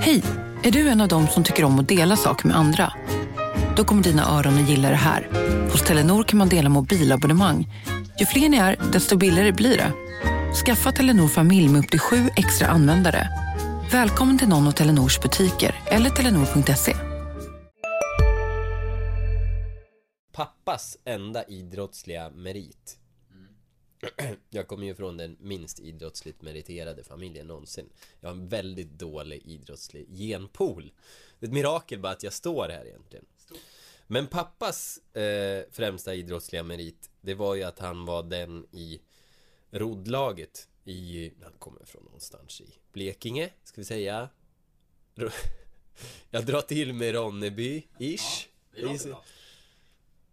Hej! Är du en av dem som tycker om att dela saker med andra? Då kommer dina öron att gilla det här. Hos Telenor kan man dela mobilabonnemang. Ju fler ni är, desto billigare blir det. Skaffa Telenor familj med upp till sju extra användare. Välkommen till någon av Telenors butiker eller telenor.se. Pappas enda idrottsliga merit. Jag kommer ju från den minst idrottsligt meriterade familjen någonsin. Jag har en väldigt dålig idrottslig genpool. Det är ett mirakel bara att jag står här egentligen. Men pappas eh, främsta idrottsliga merit, det var ju att han var den i roddlaget i, han kommer från någonstans i Blekinge, ska vi säga. Jag drar till med Ronneby-ish. bra.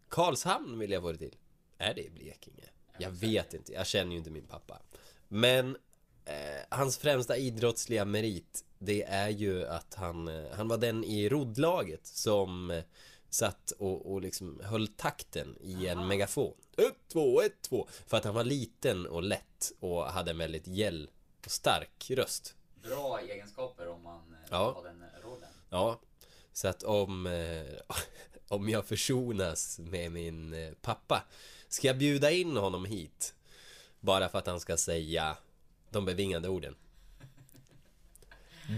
Karlshamn vill jag det till. Är det i Blekinge? Jag vet inte, jag känner ju inte min pappa. Men eh, hans främsta idrottsliga merit Det är ju att han, eh, han var den i roddlaget som eh, Satt och, och liksom höll takten i en megafon Ett, två, ett, två För att han var liten och lätt och hade en väldigt gäll och stark röst Bra egenskaper om man eh, Ja. har den rollen. Ja Så att om eh, Om jag försonas med min eh, pappa Ska jag bjuda in honom hit? Bara för att han ska säga De bevingade orden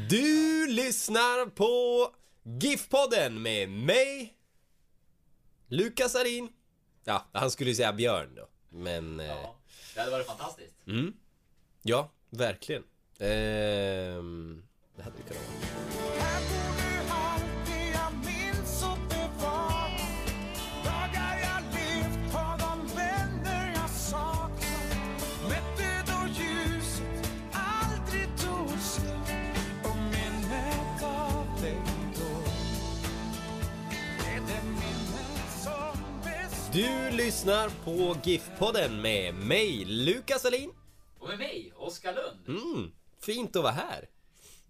Du lyssnar på GIF-podden med mig Lukas Arin Ja, han skulle ju säga Björn då Men eh, Ja, det hade varit fantastiskt. Mm. Ja, verkligen. Ehm, det hade vi kunnat vara. Du lyssnar på GIF-podden med mig, Lukas Alin. Och med mig, Oskar Lund. Mm, fint att vara här.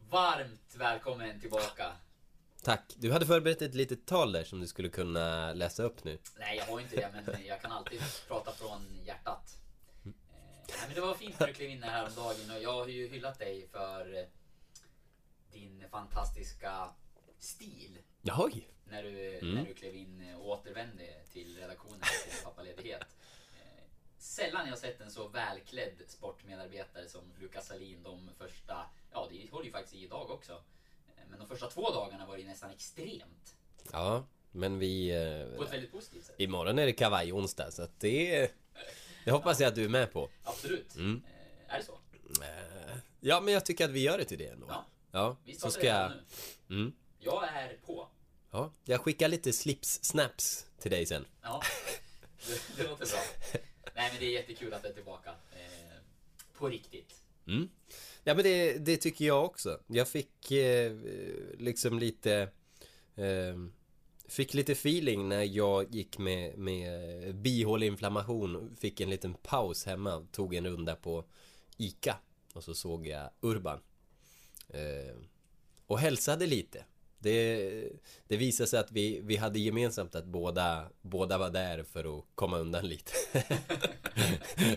Varmt välkommen tillbaka. Tack. Du hade förberett ett litet tal där som du skulle kunna läsa upp nu. Nej, jag har inte det, men jag kan alltid prata från hjärtat. Eh, nej, men det var fint när du klev in här häromdagen och jag har ju hyllat dig för eh, din fantastiska stil Oj! När du, Mm. när du klev in och återvände till redaktionen till pappaledighet. Eh, Sällan jag sett en så välklädd sportmedarbetare som Lukas Salin de första, ja det håller ju faktiskt i idag också. Eh, Men de första två dagarna var det nästan extremt. Ja, men vi... På ett Eh, väldigt positivt sätt. imorgon är det kavaj-onsdag, så att det... Det hoppas jag att du är med på. Absolut. Mm. Eh, Är det så? Eh, ja, men jag tycker att vi gör det till det ändå. Ja. Ja, Vi så startar ska jag... redan nu. Mm. Jag är på. Ja, jag skickar lite slips-snaps till dig sen. Ja, det, det låter bra. Nej men det är jättekul att du är tillbaka. Eh, på riktigt. Mm. Ja men det, det tycker jag också. Jag fick eh, liksom lite eh, Fick lite feeling när jag gick med, med bihåleinflammation Fick en liten paus hemma Tog en runda på Ica Och så såg jag Urban eh, Och hälsade lite det, det visade sig att vi, vi hade gemensamt att båda, båda var där för att komma undan lite.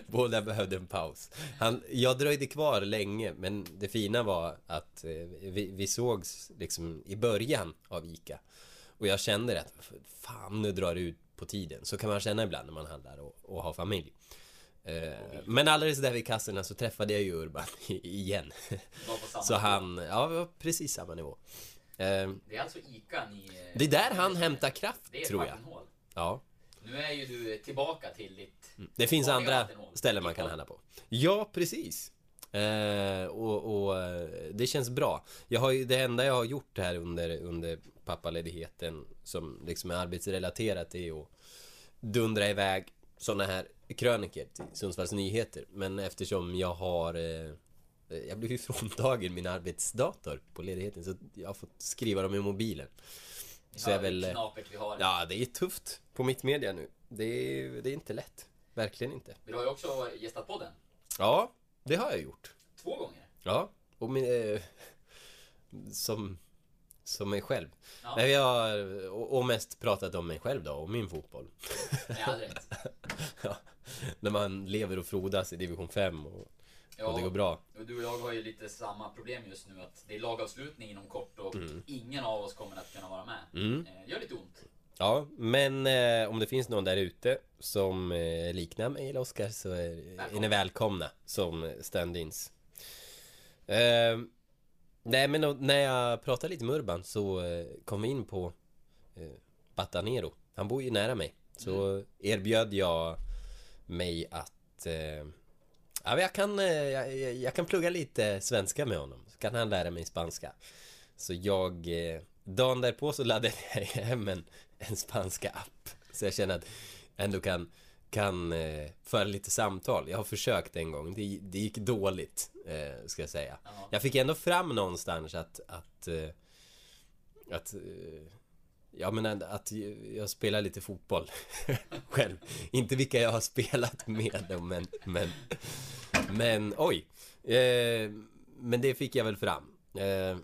Båda behövde en paus. Han, Jag dröjde kvar länge men det fina var att eh, vi, vi sågs liksom i början av ICA. Och jag kände att fan nu drar det ut på tiden. Så kan man känna ibland när man handlar och, och har familj. Eh, Men alldeles där vid kassorna så träffade jag ju Urban igen. Så han, ja vi var precis samma nivå Det är alltså ICA ni... eh, Det är där han hämtar kraft Det är tror jag. Vattenhål. Ja. Nu är ju du tillbaka till ditt... Det finns andra vattenhål. ställen man kan handla på. Ja, precis. Eh, och, och eh, det känns bra. Jag har ju, det enda jag har gjort här under, under pappaledigheten Som liksom är arbetsrelaterat är att Dundra iväg såna här kröniker till Sundsvalls Nyheter. Men eftersom jag har eh, Jag blev ju fråntagen min arbetsdator på ledigheten Så jag har fått skriva dem i mobilen Så jag hör väl eh, knapert vi har. Ja, det är tufft på mitt media nu. Det är, det är inte lätt. Verkligen inte. Du har ju också gästat podden. Ja, det har jag gjort. Två gånger. Ja, och min, eh, som, som mig själv. Ja. Nej, jag har, och, mest pratat om mig själv då, och min fotboll. All rätt. ja, när man lever och frodas i division 5 och Ja. Och det går bra. Och du och jag har ju lite samma problem just nu att det är lagavslutning inom kort och ingen av oss kommer att kunna vara med. Mm. Eh, Det gör lite ont. Ja, men eh, om det finns någon där ute som eh, liknar mig eller Oskar så är, är ni välkomna som stand-ins. Eh, nej, men då, när jag pratade lite med Urban så eh, kom vi in på eh, Batanero. Han bor ju nära mig. Så erbjöd jag mig att eh, ja, jag, kan, eh, jag, jag- kan plugga lite svenska med honom. Så kan han lära mig spanska. Så jag eh, Dagen därpå så laddade jag hem en, en spanska app Så jag känner att jag ändå kan Kan eh, föra lite samtal Jag har försökt en gång Det, det gick dåligt Ska jag säga Ja. Jag fick ändå fram någonstans att Att Att eh, Ja men att- jag spelar lite fotboll Själv Inte vilka jag har spelat med men Men Men oj eh, Men det fick jag väl fram eh,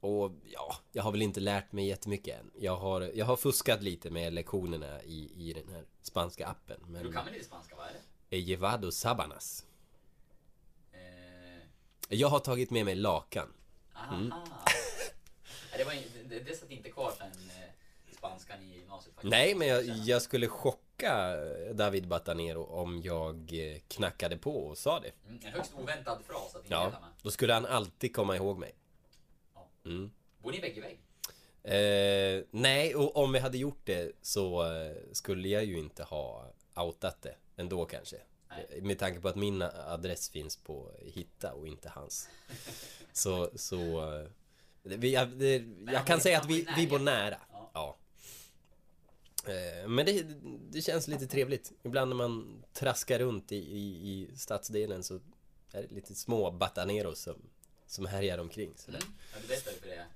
och ja, jag har väl inte lärt mig jättemycket än. Jag har, jag har fuskat lite med lektionerna i, i den här spanska appen. Men Du kan väl lite spanska, vad är det? He llevado sabanas. Eh, Jag har tagit med mig lakan. aha. Mm. Det, var, in- det, satt inte kvar sen eh, spanskan i gymnasiet faktiskt. Nej, men jag, jag skulle chocka David Batanero om jag eh, knackade på och sa det. Mm, en högst oväntad fras att Ja, inleda med. då skulle han alltid komma ihåg mig. Ja. Mm. Bor ni vägg i vägg? Eh, nej, och om vi hade gjort det så eh, skulle jag ju inte ha outat det ändå kanske. Nej. Med tanke på att min adress finns på Hitta och inte hans. Så, så... Vi, jag, det, jag kan säga att vi, vi bor nära. Ja. Eh, Men det, det känns lite trevligt. Ibland när man traskar runt i, i, i stadsdelen så är det lite små bataneros som, som härjar omkring. Sådär. Mm. Ja, du berättade för det.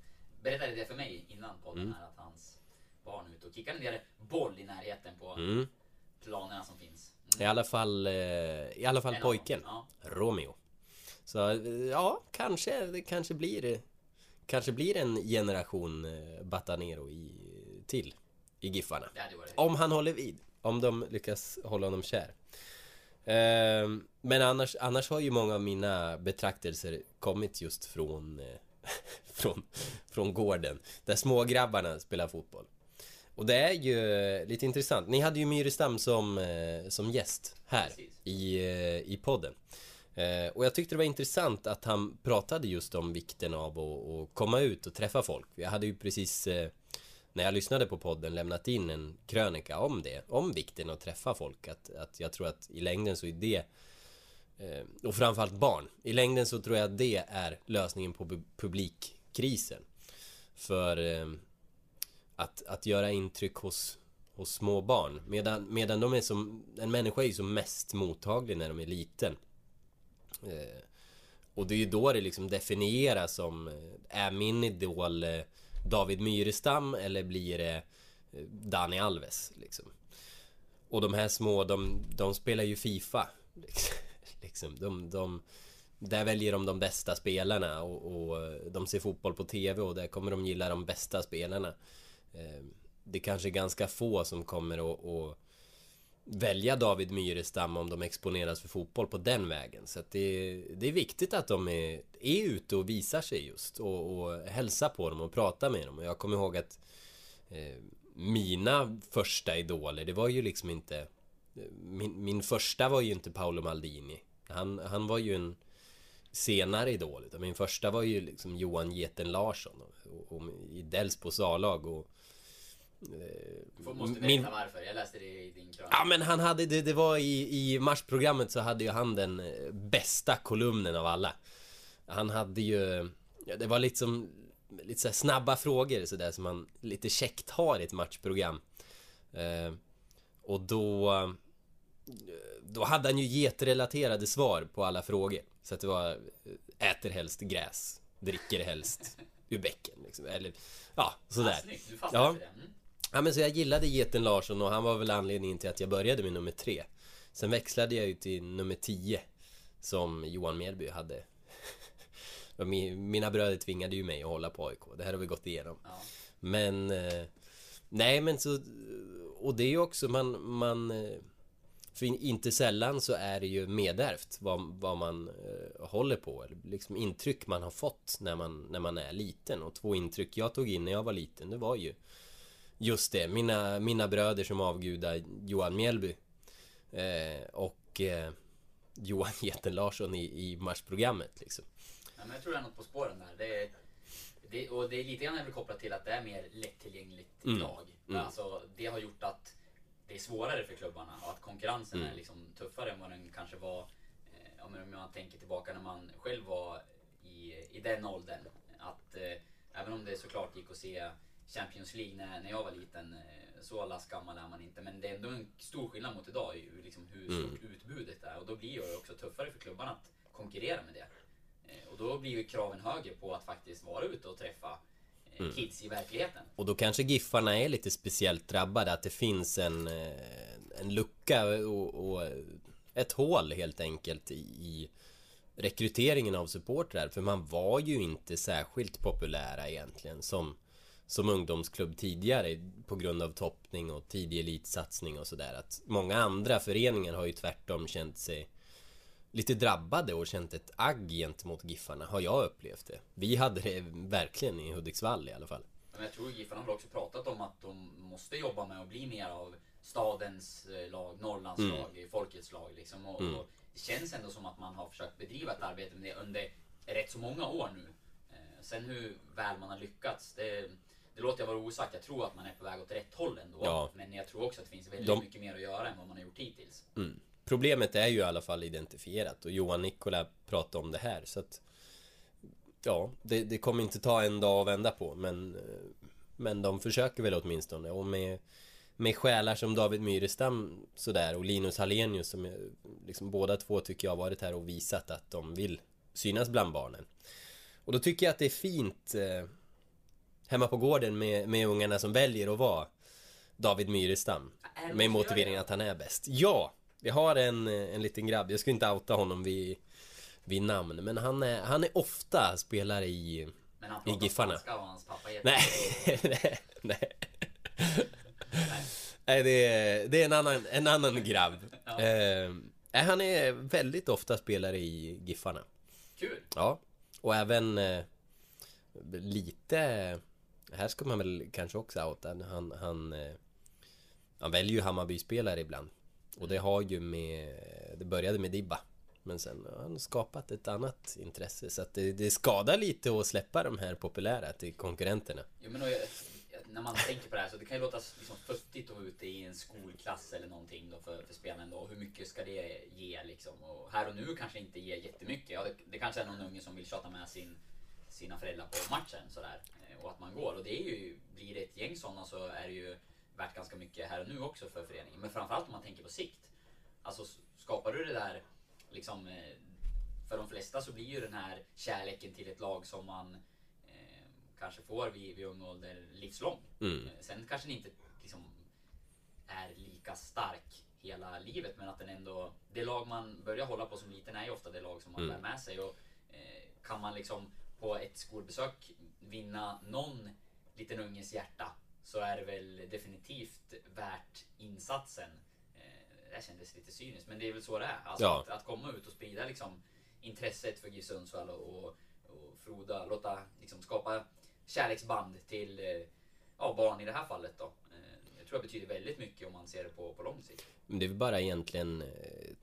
Berättade det för mig innan podden Mm. här att hans barn är ute och kickar ner boll i närheten på Mm. planerna som finns. I alla fall, eh, i alla fall En pojken. ja. Romeo. Så eh, ja, kanske, det kanske blir Kanske blir en generation eh, Batanero i, till i Giffarna. Det hade varit... Om han håller vid. Om de lyckas hålla honom kär. Ehm, Men annars, annars har ju många av mina betraktelser kommit just från eh, från, från gården Där smågrabbarna spelar fotboll Och det är ju eh, lite intressant Ni hade ju Myrestam som, eh, som gäst här Precis. i, i podden Eh, Och jag tyckte det var intressant att han pratade just om vikten av att, att komma ut och träffa folk. Jag hade ju precis eh, när jag lyssnade på podden lämnat in en krönika om det Om vikten att träffa folk. Att, att jag tror att i längden så är det eh, Och framförallt barn. I längden så tror jag att det är lösningen på publikkrisen. För eh, att, att göra intryck hos, hos små barn. Medan, medan de är som En människa är ju som mest mottaglig när de är liten. Eh, och det är ju då det liksom definieras som eh, Är min idol eh, David Myrestam eller blir det Dani Alves liksom? Och de här små, de, de spelar ju Fifa liksom, de, de Där väljer de de bästa spelarna och, och de ser fotboll på TV och där kommer de gilla de bästa spelarna. Eh, Det kanske är ganska få som kommer att välja David Myrestam om de exponeras för fotboll på den vägen. Så att det, det är viktigt att de är, är ute och visar sig just och, och hälsar på dem och pratar med dem. Och jag kommer ihåg att eh, mina första idoler, det var ju liksom inte min, min första var ju inte Paolo Maldini. Han, han var ju en senare idol. Utan min första var ju liksom Johan Geten Larsson och, och, och i Delsbos A-lag och får- måste berätta varför. Jag läste det i din krönika. Ja men han hade, det, det var i, i marsprogrammet så hade ju han den eh, bästa kolumnen av alla Han hade ju ja, Det var lite som Lite så snabba frågor sådär som man lite käckt har i ett matchprogram eh, Och då eh, Då hade han ju getrelaterade svar på alla frågor Så att det var eh, Äter helst gräs Dricker helst ur bäcken liksom, eller Ja, sådär Ah, snyggt, du fastnade Ja. det. Ja men så jag gillade Geten Larsson och han var väl anledningen till att jag började med nummer tre Sen växlade jag ju till nummer 10 Som Johan Mjällby hade Mina bröder tvingade ju mig att hålla på AIK Det här har vi gått igenom Ja. Men eh, Nej men så Och det är ju också man, man eh, För inte sällan så är det ju medärvt vad, vad man eh, håller på. Eller liksom intryck man har fått när man, när man är liten. Och två intryck jag tog in när jag var liten, det var ju just det. Mina, mina bröder som avgudar Johan Mjällby. Eh, och eh, Johan Geten Larsson i, i matchprogrammet liksom. Ja, men jag tror det är något på spåren där. Det är, det, och det är lite grann kopplat till att det är mer lättillgängligt Mm. idag. Mm. Alltså, det har gjort att det är svårare för klubbarna och att konkurrensen Mm. är liksom tuffare än vad den kanske var eh, om man tänker tillbaka när man själv var i, i den åldern. Att eh, även om det såklart gick att se Champions League när, när jag var liten, eh, så last gammal är man inte. Men det är ändå en stor skillnad mot idag, ju, liksom hur Mm. stort utbudet är. Och då blir det ju också tuffare för klubbarna att konkurrera med det. Eh, Och då blir ju kraven högre på att faktiskt vara ute och träffa eh, Mm. kids i verkligheten. Och då kanske Giffarna är lite speciellt drabbade, att det finns en, en lucka och, och ett hål helt enkelt i, i rekryteringen av supportrar. För man var ju inte särskilt populära egentligen som, som ungdomsklubb tidigare på grund av toppning och tidig elitsatsning och sådär. Att många andra föreningar har ju tvärtom känt sig lite drabbade och känt ett agg gentemot Giffarna, har jag upplevt det. Vi hade det verkligen i Hudiksvall i alla fall. Men jag tror Giffarna har också pratat om att de måste jobba med att bli mer av stadens eh, lag, Norrlands Mm. lag, folkets lag liksom. Och, Mm. och det känns ändå som att man har försökt bedriva ett arbete med det under rätt så många år nu. Eh, sen hur väl man har lyckats, det, det låter jag vara osagt. Jag tror att man är på väg åt rätt håll ändå. Ja. Men jag tror också att det finns väldigt De- mycket mer att göra än vad man har gjort hittills. Mm. Problemet är ju i alla fall identifierat och Johan Nikola pratade om det här så att Ja, det, det kommer inte ta en dag att vända på men Men de försöker väl åtminstone och med Med själar som David Myrestam sådär och Linus Hallenius som liksom båda två tycker jag har varit här och visat att de vill synas bland barnen Och då tycker jag att det är fint eh, Hemma på gården med, med ungarna som väljer att vara David Myrestam det med motiveringen att han är bäst. Ja! Vi har en, en liten grabb, jag ska inte outa honom vid, vid namn, men han är, han är ofta spelare i... Men han I pratar Giffarna. spanska och hans pappa heter... Nej, nej, nej. Det är, det är en annan, en annan grabb. Ja. Eh, han är väldigt ofta spelare i Giffarna. Kul! Ja, och även eh, lite... Här ska man väl kanske också outa. Han, han, eh, han väljer ju Hammarby-spelare ibland. Och det har ju med... Det började med Dibba. Men sen har han skapat ett annat intresse. Så att det, det skadar lite att släppa de här populära till konkurrenterna. Jo, men jag, när man tänker på det här så det kan ju låta liksom futtigt att vara ute i en skolklass eller någonting då för, för spelaren då. Hur mycket ska det ge liksom? Och här och nu kanske inte ger jättemycket. Ja, det, det kanske är någon unge som vill tjata med sin, sina föräldrar på matchen sådär. eh, Och att man går. Och det är ju, blir det ett gäng sådana så är det ju värt ganska mycket här och nu också för föreningen. Men framförallt om man tänker på sikt. Alltså skapar du det där liksom eh, för de flesta så blir ju den här kärleken till ett lag som man eh, kanske får vid, vid ung ålder livslång. Mm. Eh, Sen kanske den inte liksom är lika stark hela livet men att den ändå, det lag man börjar hålla på som liten är ju ofta det lag som man Mm. bär med sig och eh, kan man liksom på ett skolbesök vinna någon liten unges hjärta så är det väl definitivt värt insatsen. Eh, det här kändes lite cyniskt men det är väl så det är. Alltså Ja. att, att komma ut och sprida liksom intresset för GIF Sundsvall och, och, och froda, låta liksom skapa kärleksband till eh, ja, barn i det här fallet då. Eh, Jag tror det betyder väldigt mycket om man ser det på, på lång sikt. Men det är väl bara egentligen eh,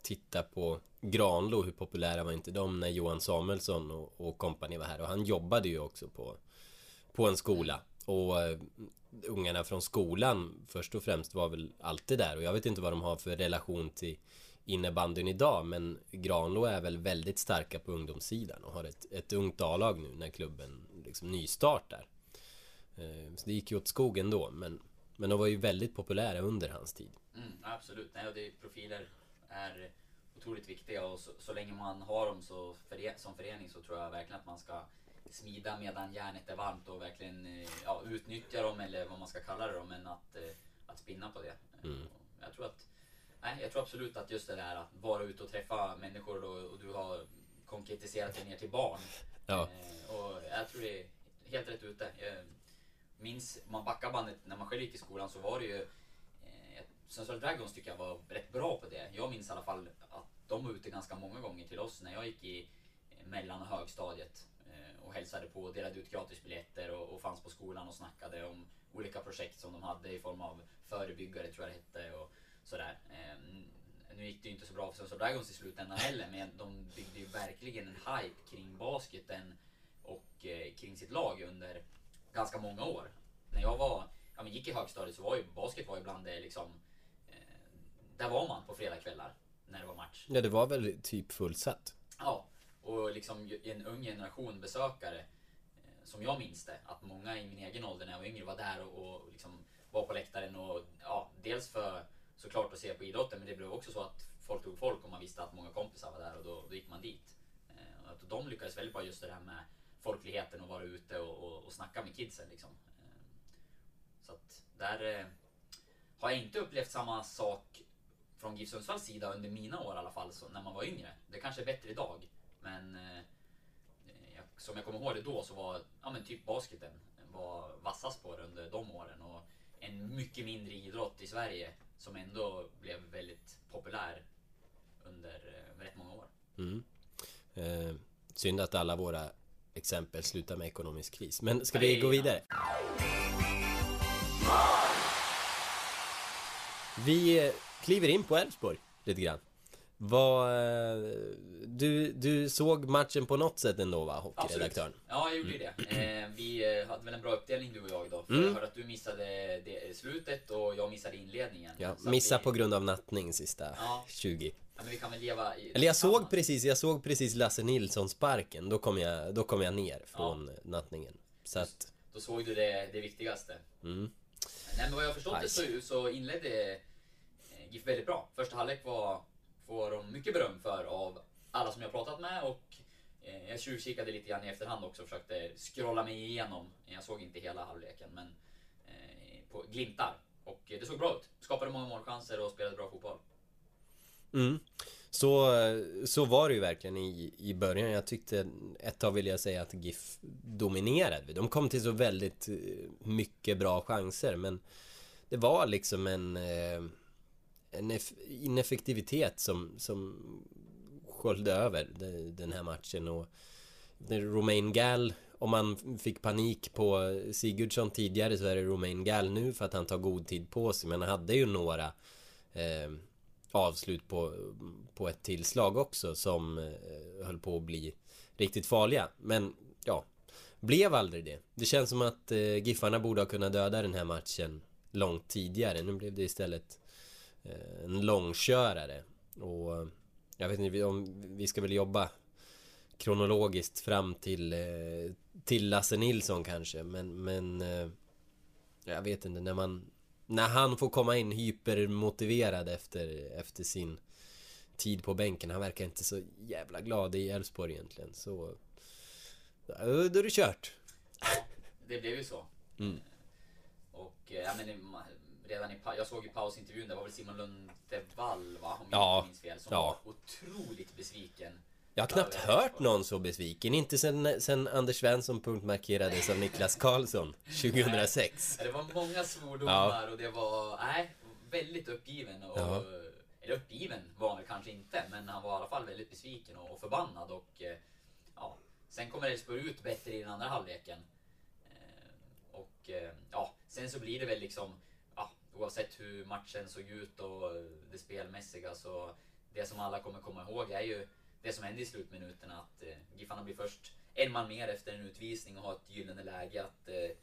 titta på Granlo, hur populära var inte de när Johan Samuelsson och, och kompani var här? Och han jobbade ju också på, på en skola. Och eh, ungarna från skolan först och främst var väl alltid där. Och jag vet inte vad de har för relation till innebandyn idag. Men Granlo är väl väldigt starka på ungdomssidan och har ett, ett ungt A-lag nu när klubben liksom nystartar. Eh, så det gick ju åt skogen då, men, men de var ju väldigt populära under hans tid. Mm, absolut, nej, och det, profiler är otroligt viktiga och så, så länge man har dem så före, som förening så tror jag verkligen att man ska smida medan järnet är varmt och verkligen eh, ja, utnyttja dem eller vad man ska kalla det då, men att, eh, att spinna på det. Mm. Och Jag tror att Nej, jag tror absolut att just det där att vara ute och träffa människor då, och du har konkretiserat det ner till barn. Ja. Eh, och jag tror det är helt rätt ute. Jag minns, om man backar bandet, när man själv gick i skolan så var det ju eh, Sundsvall Dragons tycker jag var rätt bra på det. Jag minns i alla fall att de var ute ganska många gånger till oss när jag gick i eh, mellan och högstadiet eh, och hälsade på och delade ut gratisbiljetter och, och fanns på skolan och snackade om olika projekt som de hade i form av förebyggare tror jag det hette och sådär. Eh, nu gick det ju inte så bra för Sundsvall Dragons i slutändan heller men de byggde ju verkligen en hype kring basketen och eh, kring sitt lag under ganska många år. När jag var, ja, men gick i högstadiet så var ju basket var ju bland det liksom eh, Där var man på fredagkvällar när det var match. Ja, det var väl typ fullsatt. Ja, och liksom en ung generation besökare eh, som jag minns det, att många i min egen ålder när jag var yngre var där och, och liksom var på läktaren och ja, dels för såklart att se på idrotten men det blev också så att folk tog folk och man visste att många kompisar var där och då, då gick man dit. Eh, att de lyckades väldigt bra just det där med folkligheten och vara ute och, och, och snacka med kidsen liksom. Eh, så att där eh, har jag inte upplevt samma sak från GIF Sundsvalls sida under mina år i alla fall, så när man var yngre. Det kanske är bättre idag, men eh, som jag kommer ihåg det då så var ja, men typ basketen var vassast på det under de åren och en mycket mindre idrott i Sverige som ändå blev väldigt populär under rätt många år. Mm. Eh, synd att alla våra exempel slutar med ekonomisk kris. Men ska vi gå vidare? Vi eh, kliver in på Elfsborg lite grann. Vad, eh, du, du såg matchen på något sätt ändå va, hockeyredaktören? Ja, jag gjorde det. Eh, vi eh, hade väl en bra uppdelning du och jag då. För mm. Jag hörde att du missade det slutet och jag missade inledningen. Ja, missa vi... på grund av nattning sista ja. 20. Ja, men vi kan väl leva i... Eller jag såg precis, jag såg precis Lasse Nilsson sparken. Då kom jag, då kom jag ner från ja. nattningen. Så att... Då såg du det, det viktigaste. Mm. Nej men vad jag förstått det så, så inledde GIF väldigt bra. Första halvlek var får de mycket beröm för av alla som jag pratat med och eh, jag tjuvkikade lite grann i efterhand också och försökte scrolla mig igenom. Jag såg inte hela halvleken men eh, på glimtar. Och det såg bra ut. Skapade många målchanser och spelade bra fotboll. Mm. Så, så var det ju verkligen i, i början. Jag tyckte ett tag vill jag säga att GIF dominerade. De kom till så väldigt eh, mycket bra chanser men det var liksom en eh, en ineffektivitet som, som sköljde över den här matchen och Romain Gall om man fick panik på Sigurdsson tidigare så är det Romain Gall nu för att han tar god tid på sig men han hade ju några eh, avslut på, på ett tillslag också som eh, höll på att bli riktigt farliga men ja blev aldrig det. Det känns som att eh, Giffarna borde ha kunnat döda den här matchen långt tidigare. Nu blev det istället en långkörare. Och eh, jag vet inte om vi ska väl jobba kronologiskt fram till, eh, till Lasse Nilsson kanske. Men, men jag vet inte när man när han får komma in hypermotiverad efter, efter sin tid på bänken. Han verkar inte så jävla glad i Elfsborg egentligen. Så... Då är det kört. Det blev ju så. Mm. Och ja, men redan i, jag såg i pausintervjun, det var väl Simon Lundevall va? Om jag inte minns fel. Som ja. var otroligt besviken. Jag har knappt hört någon så besviken. Inte sen, sen Anders Svensson punktmarkerades av Niklas Karlsson 2006. det var många svordomar ja. och det var, nej, väldigt uppgiven. Och, ja. Eller uppgiven var han väl kanske inte, men han var i alla fall väldigt besviken och, och förbannad. Och, eh, ja, sen kommer Elfsborg ut bättre i den andra halvleken. Eh, och eh, ja, sen så blir det väl liksom oavsett hur matchen såg ut och det spelmässiga så det som alla kommer komma ihåg är ju det som hände i slutminuterna att eh, Giffarna blir först en man mer efter en utvisning och har ett gyllene läge att eh,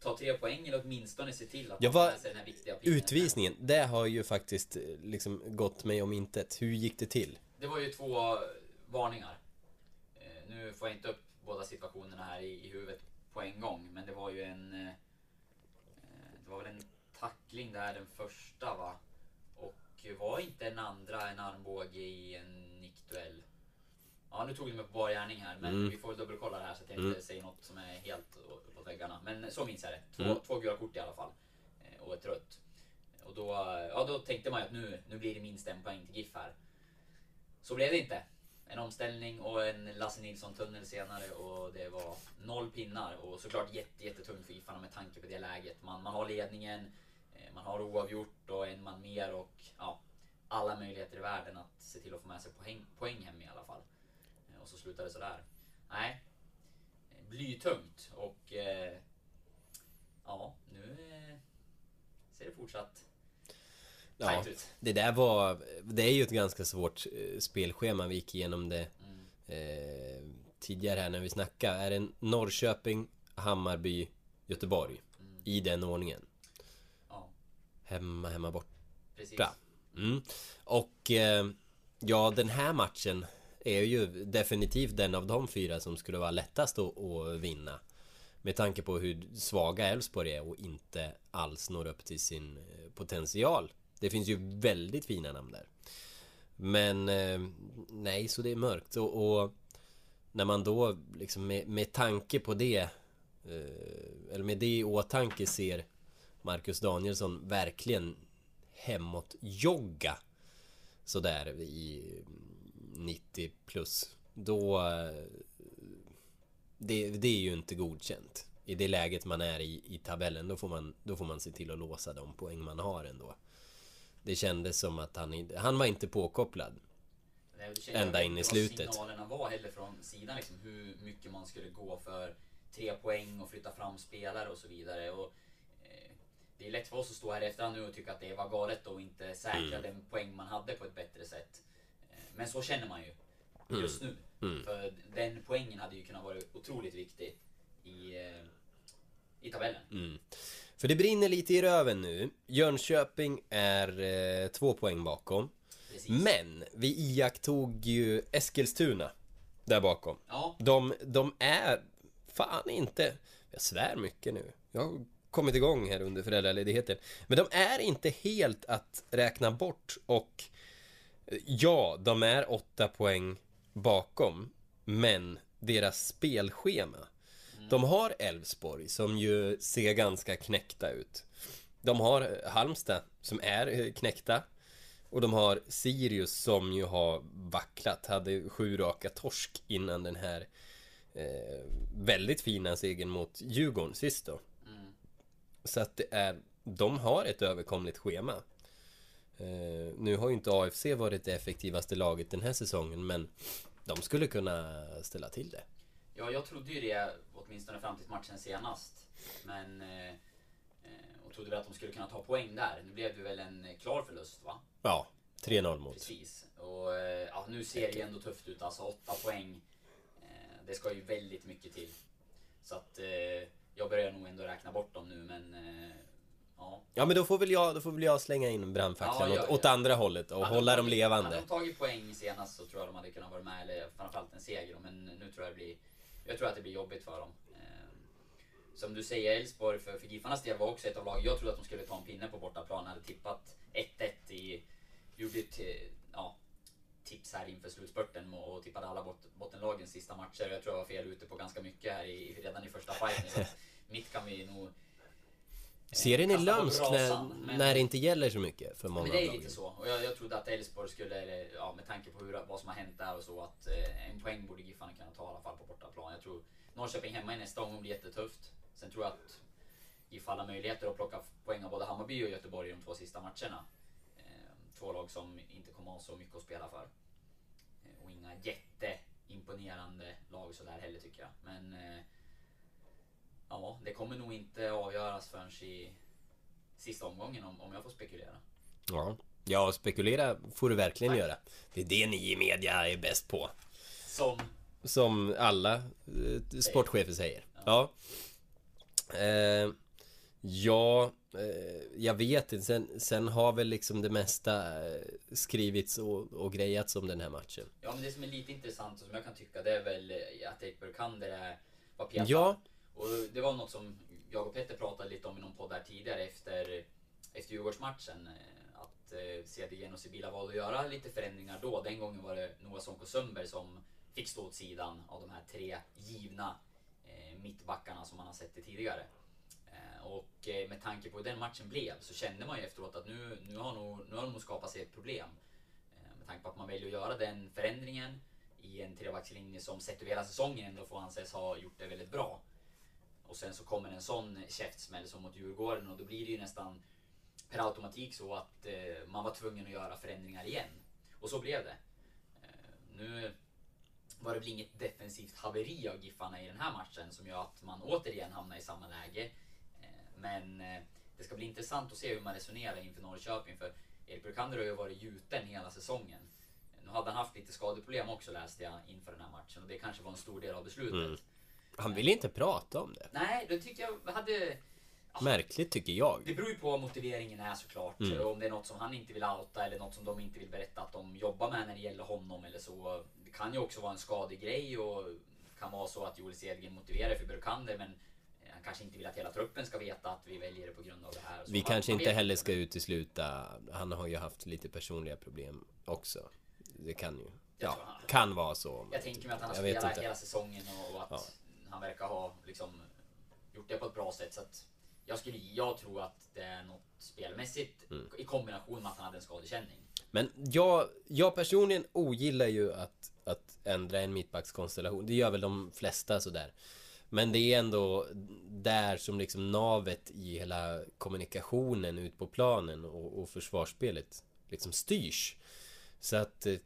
ta tre poäng eller åtminstone se till att ja, var, den här viktiga Utvisningen, det har ju faktiskt eh, liksom gått mig om intet. Hur gick det till? Det var ju två varningar. Eh, nu får jag inte upp båda situationerna här i, i huvudet på en gång, men det var ju en... Eh, det var väl en tackling där den första va? Och var inte en andra en armbåge i en nickduell? Ja, nu tog du mig på bar gärning här, men mm. vi får dubbelkolla det här så att jag inte mm. säger något som är helt uppåt väggarna. Men så minns jag det. Två, mm. två gula kort i alla fall. Eh, och ett rött. Och då, ja, då tänkte man ju att nu, nu blir det minst en poäng till GIF här. Så blev det inte. En omställning och en Lasse Nilsson-tunnel senare och det var noll pinnar och såklart jätte, jättetungt för Giffarna med tanke på det läget. Man, man har ledningen, man har oavgjort och en man mer och ja, alla möjligheter i världen att se till att få med sig poäng, poäng hem i alla fall. Eh, och så slutar det sådär. Nej, eh, blytungt och eh, ja, nu eh, ser det fortsatt Ja, ut. det där var... Det är ju ett ganska svårt eh, spelschema. Vi gick igenom det Mm. eh, tidigare här när vi snackade. Är det Norrköping, Hammarby, Göteborg? Mm. I den ordningen. Hemma, hemma, borta. precis. Mm. Och eh, ja, den här matchen är ju definitivt den av de fyra som skulle vara lättast att, att vinna. Med tanke på hur svaga Elfsborg är och inte alls når upp till sin eh, potential. Det finns ju väldigt fina namn där. Men eh, nej, så det är mörkt. Och, och när man då liksom med, med tanke på det eh, eller med det i åtanke ser Marcus Danielsson verkligen hemåt jogga sådär i 90 plus då eh, det, det är ju inte godkänt i det läget man är i, i tabellen då får man då får man se till att låsa de poäng man har ändå det kändes som att han han var inte påkopplad Nej, Ända in i slutet. Vad signalerna var heller från sidan liksom, hur mycket man skulle gå för tre poäng och flytta fram spelare och så vidare. Och, det är lätt för oss att stå här efterhand nu och tycka att det var galet och inte säkra Mm. den poäng man hade på ett bättre sätt. Eh, men så känner man ju Mm. just nu. För den poängen hade ju kunnat vara otroligt viktig i, eh, i tabellen. Mm. För det brinner lite i röven nu Jönköping är eh, två poäng bakom Precis. Men vi iakttog ju Eskilstuna Där bakom Ja, De, de är fan inte Jag svär mycket nu Jag kommit igång här under föräldraledigheten. Men de är inte helt att räkna bort och eh, Ja, de är åtta poäng bakom Men deras spelschema. De har Elfsborg som ju ser ganska knäckta ut. De har eh, Halmstad som är eh, knäckta. Och de har Sirius som ju har vacklat, hade sju raka torsk innan den här eh, väldigt fina segern mot Djurgården sist då. Så att det är, de har ett överkomligt schema. Eh, nu har ju inte AFC varit det effektivaste laget den här säsongen men de skulle kunna ställa till det. Ja, jag trodde ju det åtminstone fram till matchen senast. Men... Eh, och trodde väl att de skulle kunna ta poäng där. Nu blev det väl en klar förlust va? Ja, 3-0 mot. Precis. Och ja, nu ser det ju ändå tufft ut. Alltså åtta poäng. Det ska ju väldigt mycket till. Så att jag börjar nog ändå räkna bort dem nu men... Eh, ja. Ja men då får väl jag, då får väl jag slänga in brandfacklan Ja, gör åt, åt andra hållet och Hade hålla de dem tagit- levande. Hade de tagit poäng senast så tror jag de hade kunnat vara med, eller framförallt en seger. Men nu tror jag det blir... Jag tror att det blir jobbigt för dem. Eh, Som du säger, Elfsborg för, för Giffarnas del var också ett av lagen. Jag trodde att de skulle ta en pinne på bortaplan. Hade tippat 1-1 i... Gjorde ett eh, ja, tips här inför slutspurten och tippade alla bot, bottenlagens sista matcher. Jag tror jag var fel ute på ganska mycket här i, redan i första fighten. Så mitt kan vi nog... Serien är lömsk när, men- när det inte gäller så mycket för många Men det är lite så. Och jag, jag trodde att Elfsborg skulle, ja, med tanke på hur, vad som har hänt där och så, att eh, en poäng borde Giffarna kunna ta i alla fall på bortaplan. Jag tror Norrköping hemma i nästa omgång blir jättetufft. Sen tror jag att GIF har alla möjligheter att plocka poäng av både Hammarby och Göteborg i de två sista matcherna. Två lag som inte kommer ha så mycket att spela för. Eh, och inga jätteimponerande lag sådär heller tycker jag. Men eh, ja, det kommer nog inte avgöras förrän i sista omgången om, om jag får spekulera. Ja. ja, spekulera får du verkligen Tack. göra. Det är det ni i media är bäst på. Som Som alla eh, sportchefer säger. Ja. Eh, ja, eh, jag vet inte. Sen, sen har väl liksom det mesta eh, skrivits och, och grejats om den här matchen. Ja men det som är lite intressant och som jag kan tycka det är väl eh, att Erik Burkander var petad. Ja, Och det var något som jag och Petter pratade lite om i någon podd där tidigare efter, efter Djurgårdsmatchen. eh, Att eh, CDG och Sibila valde att göra lite förändringar då. Den gången var det Noah Sonko Sundberg som fick stå åt sidan av de här tre givna eh, mittbackarna som man har sett det tidigare. Och eh, med tanke på hur den matchen blev så kände man ju efteråt att nu, nu, har, nog, nu har de nog skapat sig ett problem. Eh, med tanke på att man väljer att göra den förändringen i en trebackslinje som sett över hela säsongen ändå får anses ha gjort det väldigt bra. Och sen så kommer en sån käftsmäll som mot Djurgården och då blir det ju nästan per automatik så att eh, man var tvungen att göra förändringar igen. Och så blev det. Nu var det väl inget defensivt haveri av Giffarna i den här matchen som gör att man återigen hamnar i samma läge. Men eh, det ska bli intressant att se hur man resonerar inför Norrköping för Erik Brukander har ju varit gjuten hela säsongen. Nu hade han haft lite skadeproblem också läste jag inför den här matchen och det kanske var en stor del av beslutet. Mm. Han ville inte prata om det. Nej, det tyckte jag hade... Märkligt tycker jag. Det beror ju på vad motiveringen är såklart. Mm. Om det är något som han inte vill outa eller något som de inte vill berätta att de jobbar med när det gäller honom eller så. Det kan ju också vara en skadegrej och kan vara så att Joel Cedergren motiverar för Brukander men han kanske inte vill att hela truppen ska veta att vi väljer det på grund av det här. vi kanske inte heller ska utesluta, han har ju haft lite personliga problem också. Det kan ju, ja, kan vara så. Jag tänker mig att han har spelat hela säsongen och, och att ja. han verkar ha liksom gjort det på ett bra sätt. Så att jag, skulle, jag tror att det är något spelmässigt mm. i kombination med att han hade en skadekänning. Men jag, jag personligen ogillar ju att, att ändra en mittbackskonstellation. Det gör väl de flesta sådär. Men det är ändå där som liksom navet i hela kommunikationen ut på planen och, och försvarsspelet liksom styrs. Så att eh,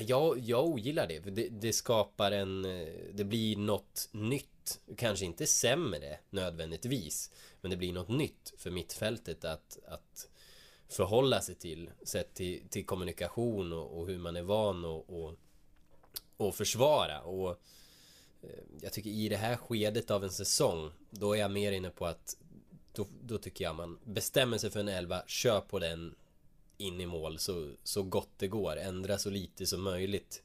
jag, jag ogillar det, det, det, skapar en... Eh, det blir något nytt. Kanske inte sämre nödvändigtvis. Men det blir något nytt för mittfältet att, att förhålla sig till. Sett till, till kommunikation och, och hur man är van och, och, och försvara. Och jag tycker i det här skedet av en säsong, då är jag mer inne på att då, då tycker jag man bestämmer sig för en elva, kör på den in i mål så, så gott det går. Ändra så lite som möjligt.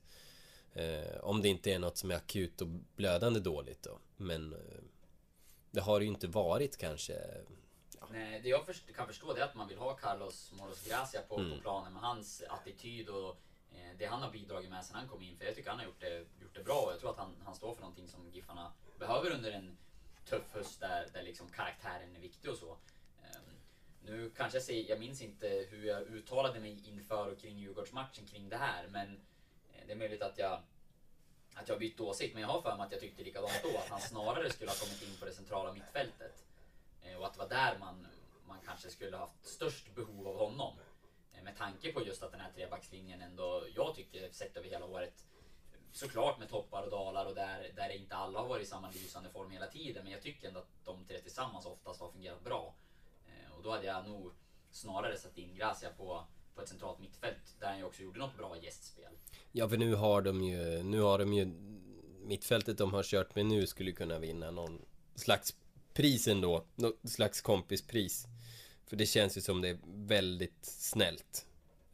Eh, om det inte är något som är akut och blödande dåligt då. Men eh, det har det ju inte varit kanske. Ja. Nej, det jag först, kan förstå det är att man vill ha Carlos Moros Gracia på, mm. på planen med hans attityd och eh, Eh, det han har bidragit med sen han kom in. För jag tycker han har gjort det, gjort det bra och jag tror att han, han står för någonting som Giffarna behöver under en tuff höst där, där liksom karaktären är viktig och så. Ehm, nu kanske jag säger, jag minns inte hur jag uttalade mig inför och kring Djurgårdsmatchen kring det här, men eh, det är möjligt att jag att jag bytt åsikt, men jag har för mig att jag tyckte likadant då. Att han snarare skulle ha kommit in på det centrala mittfältet. Eh, och att det var där man, man kanske skulle haft störst behov av honom. Med tanke på just att den här trebackslinjen ändå, jag tycker, sett över hela året, såklart med toppar och dalar och där, där inte alla har varit i samma lysande form hela tiden. Men jag tycker ändå att de tre tillsammans oftast har fungerat bra. Eh, och då hade jag nog snarare satt in Gracia på, på ett centralt mittfält där han ju också gjorde något bra gästspel. Ja, för nu har de ju, nu har de ju mittfältet de har kört med nu skulle kunna vinna någon slags pris ändå. Något slags kompispris. För det känns ju som det är väldigt snällt.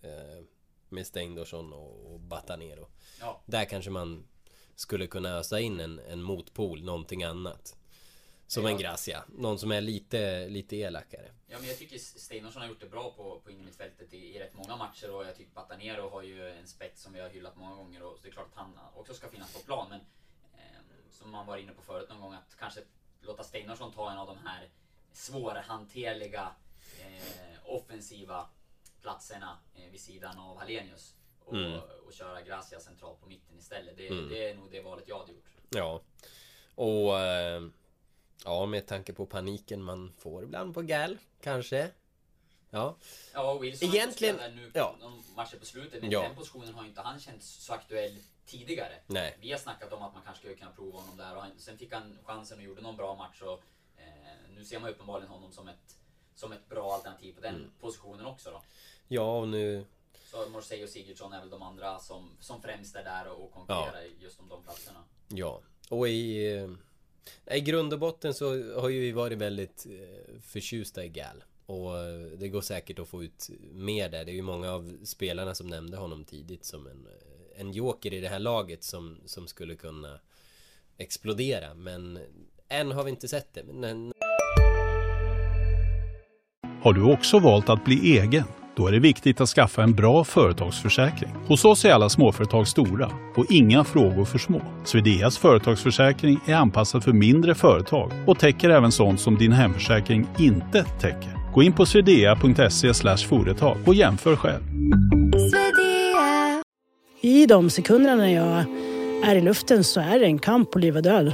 Eh, med Steindorsson och, och Batanero. Ja. Där kanske man skulle kunna ösa in en, en motpol, någonting annat. Som ja. en Gracia. Någon som är lite, lite elakare. Ja men jag tycker Steinarsson har gjort det bra på, på innermittfältet i, i rätt många matcher och jag tycker Batanero har ju en spets som vi har hyllat många gånger och det är klart att han också ska finnas på plan men eh, som man var inne på förut någon gång att kanske låta Steinarsson ta en av de här svårhanterliga offensiva platserna eh, vid sidan av Hallenius och, mm. och köra Gracia centralt på mitten istället. Det, mm. det, är nog det valet jag hade gjort. Ja. Och eh, Ja, med tanke på paniken man får ibland på Gal, kanske. Ja. Ja, och Wilson Egentligen, nu ja. matcher på slutet, men ja. den positionen har inte han känts så aktuell tidigare. Nej. Vi har snackat om att man kanske skulle kunna prova honom där och sen fick han chansen och gjorde någon bra match och eh, nu ser man uppenbarligen honom som ett, som ett bra alternativ på den mm. positionen också då. Ja, och nu... Så Morsey och Sigurdsson är väl de andra som, som främst är där och konkurrerar ja. just om de platserna. Ja, och i... Eh, i grund och botten så har ju vi varit väldigt eh, förtjusta i Gal. Och eh, det går säkert att få ut mer där. Det är ju många av spelarna som nämnde honom tidigt som en, en joker i det här laget som, som skulle kunna explodera. Men än har vi inte sett det. Men... Har du också valt att bli egen? Då är det viktigt att skaffa en bra företagsförsäkring. Hos oss är alla småföretag stora och inga frågor för små. Swedeas företagsförsäkring är anpassad för mindre företag och täcker även sånt som din hemförsäkring inte täcker. Gå in på swedea.se företag och jämför själv. I de sekunderna när jag är i luften så är det en kamp på liv och död.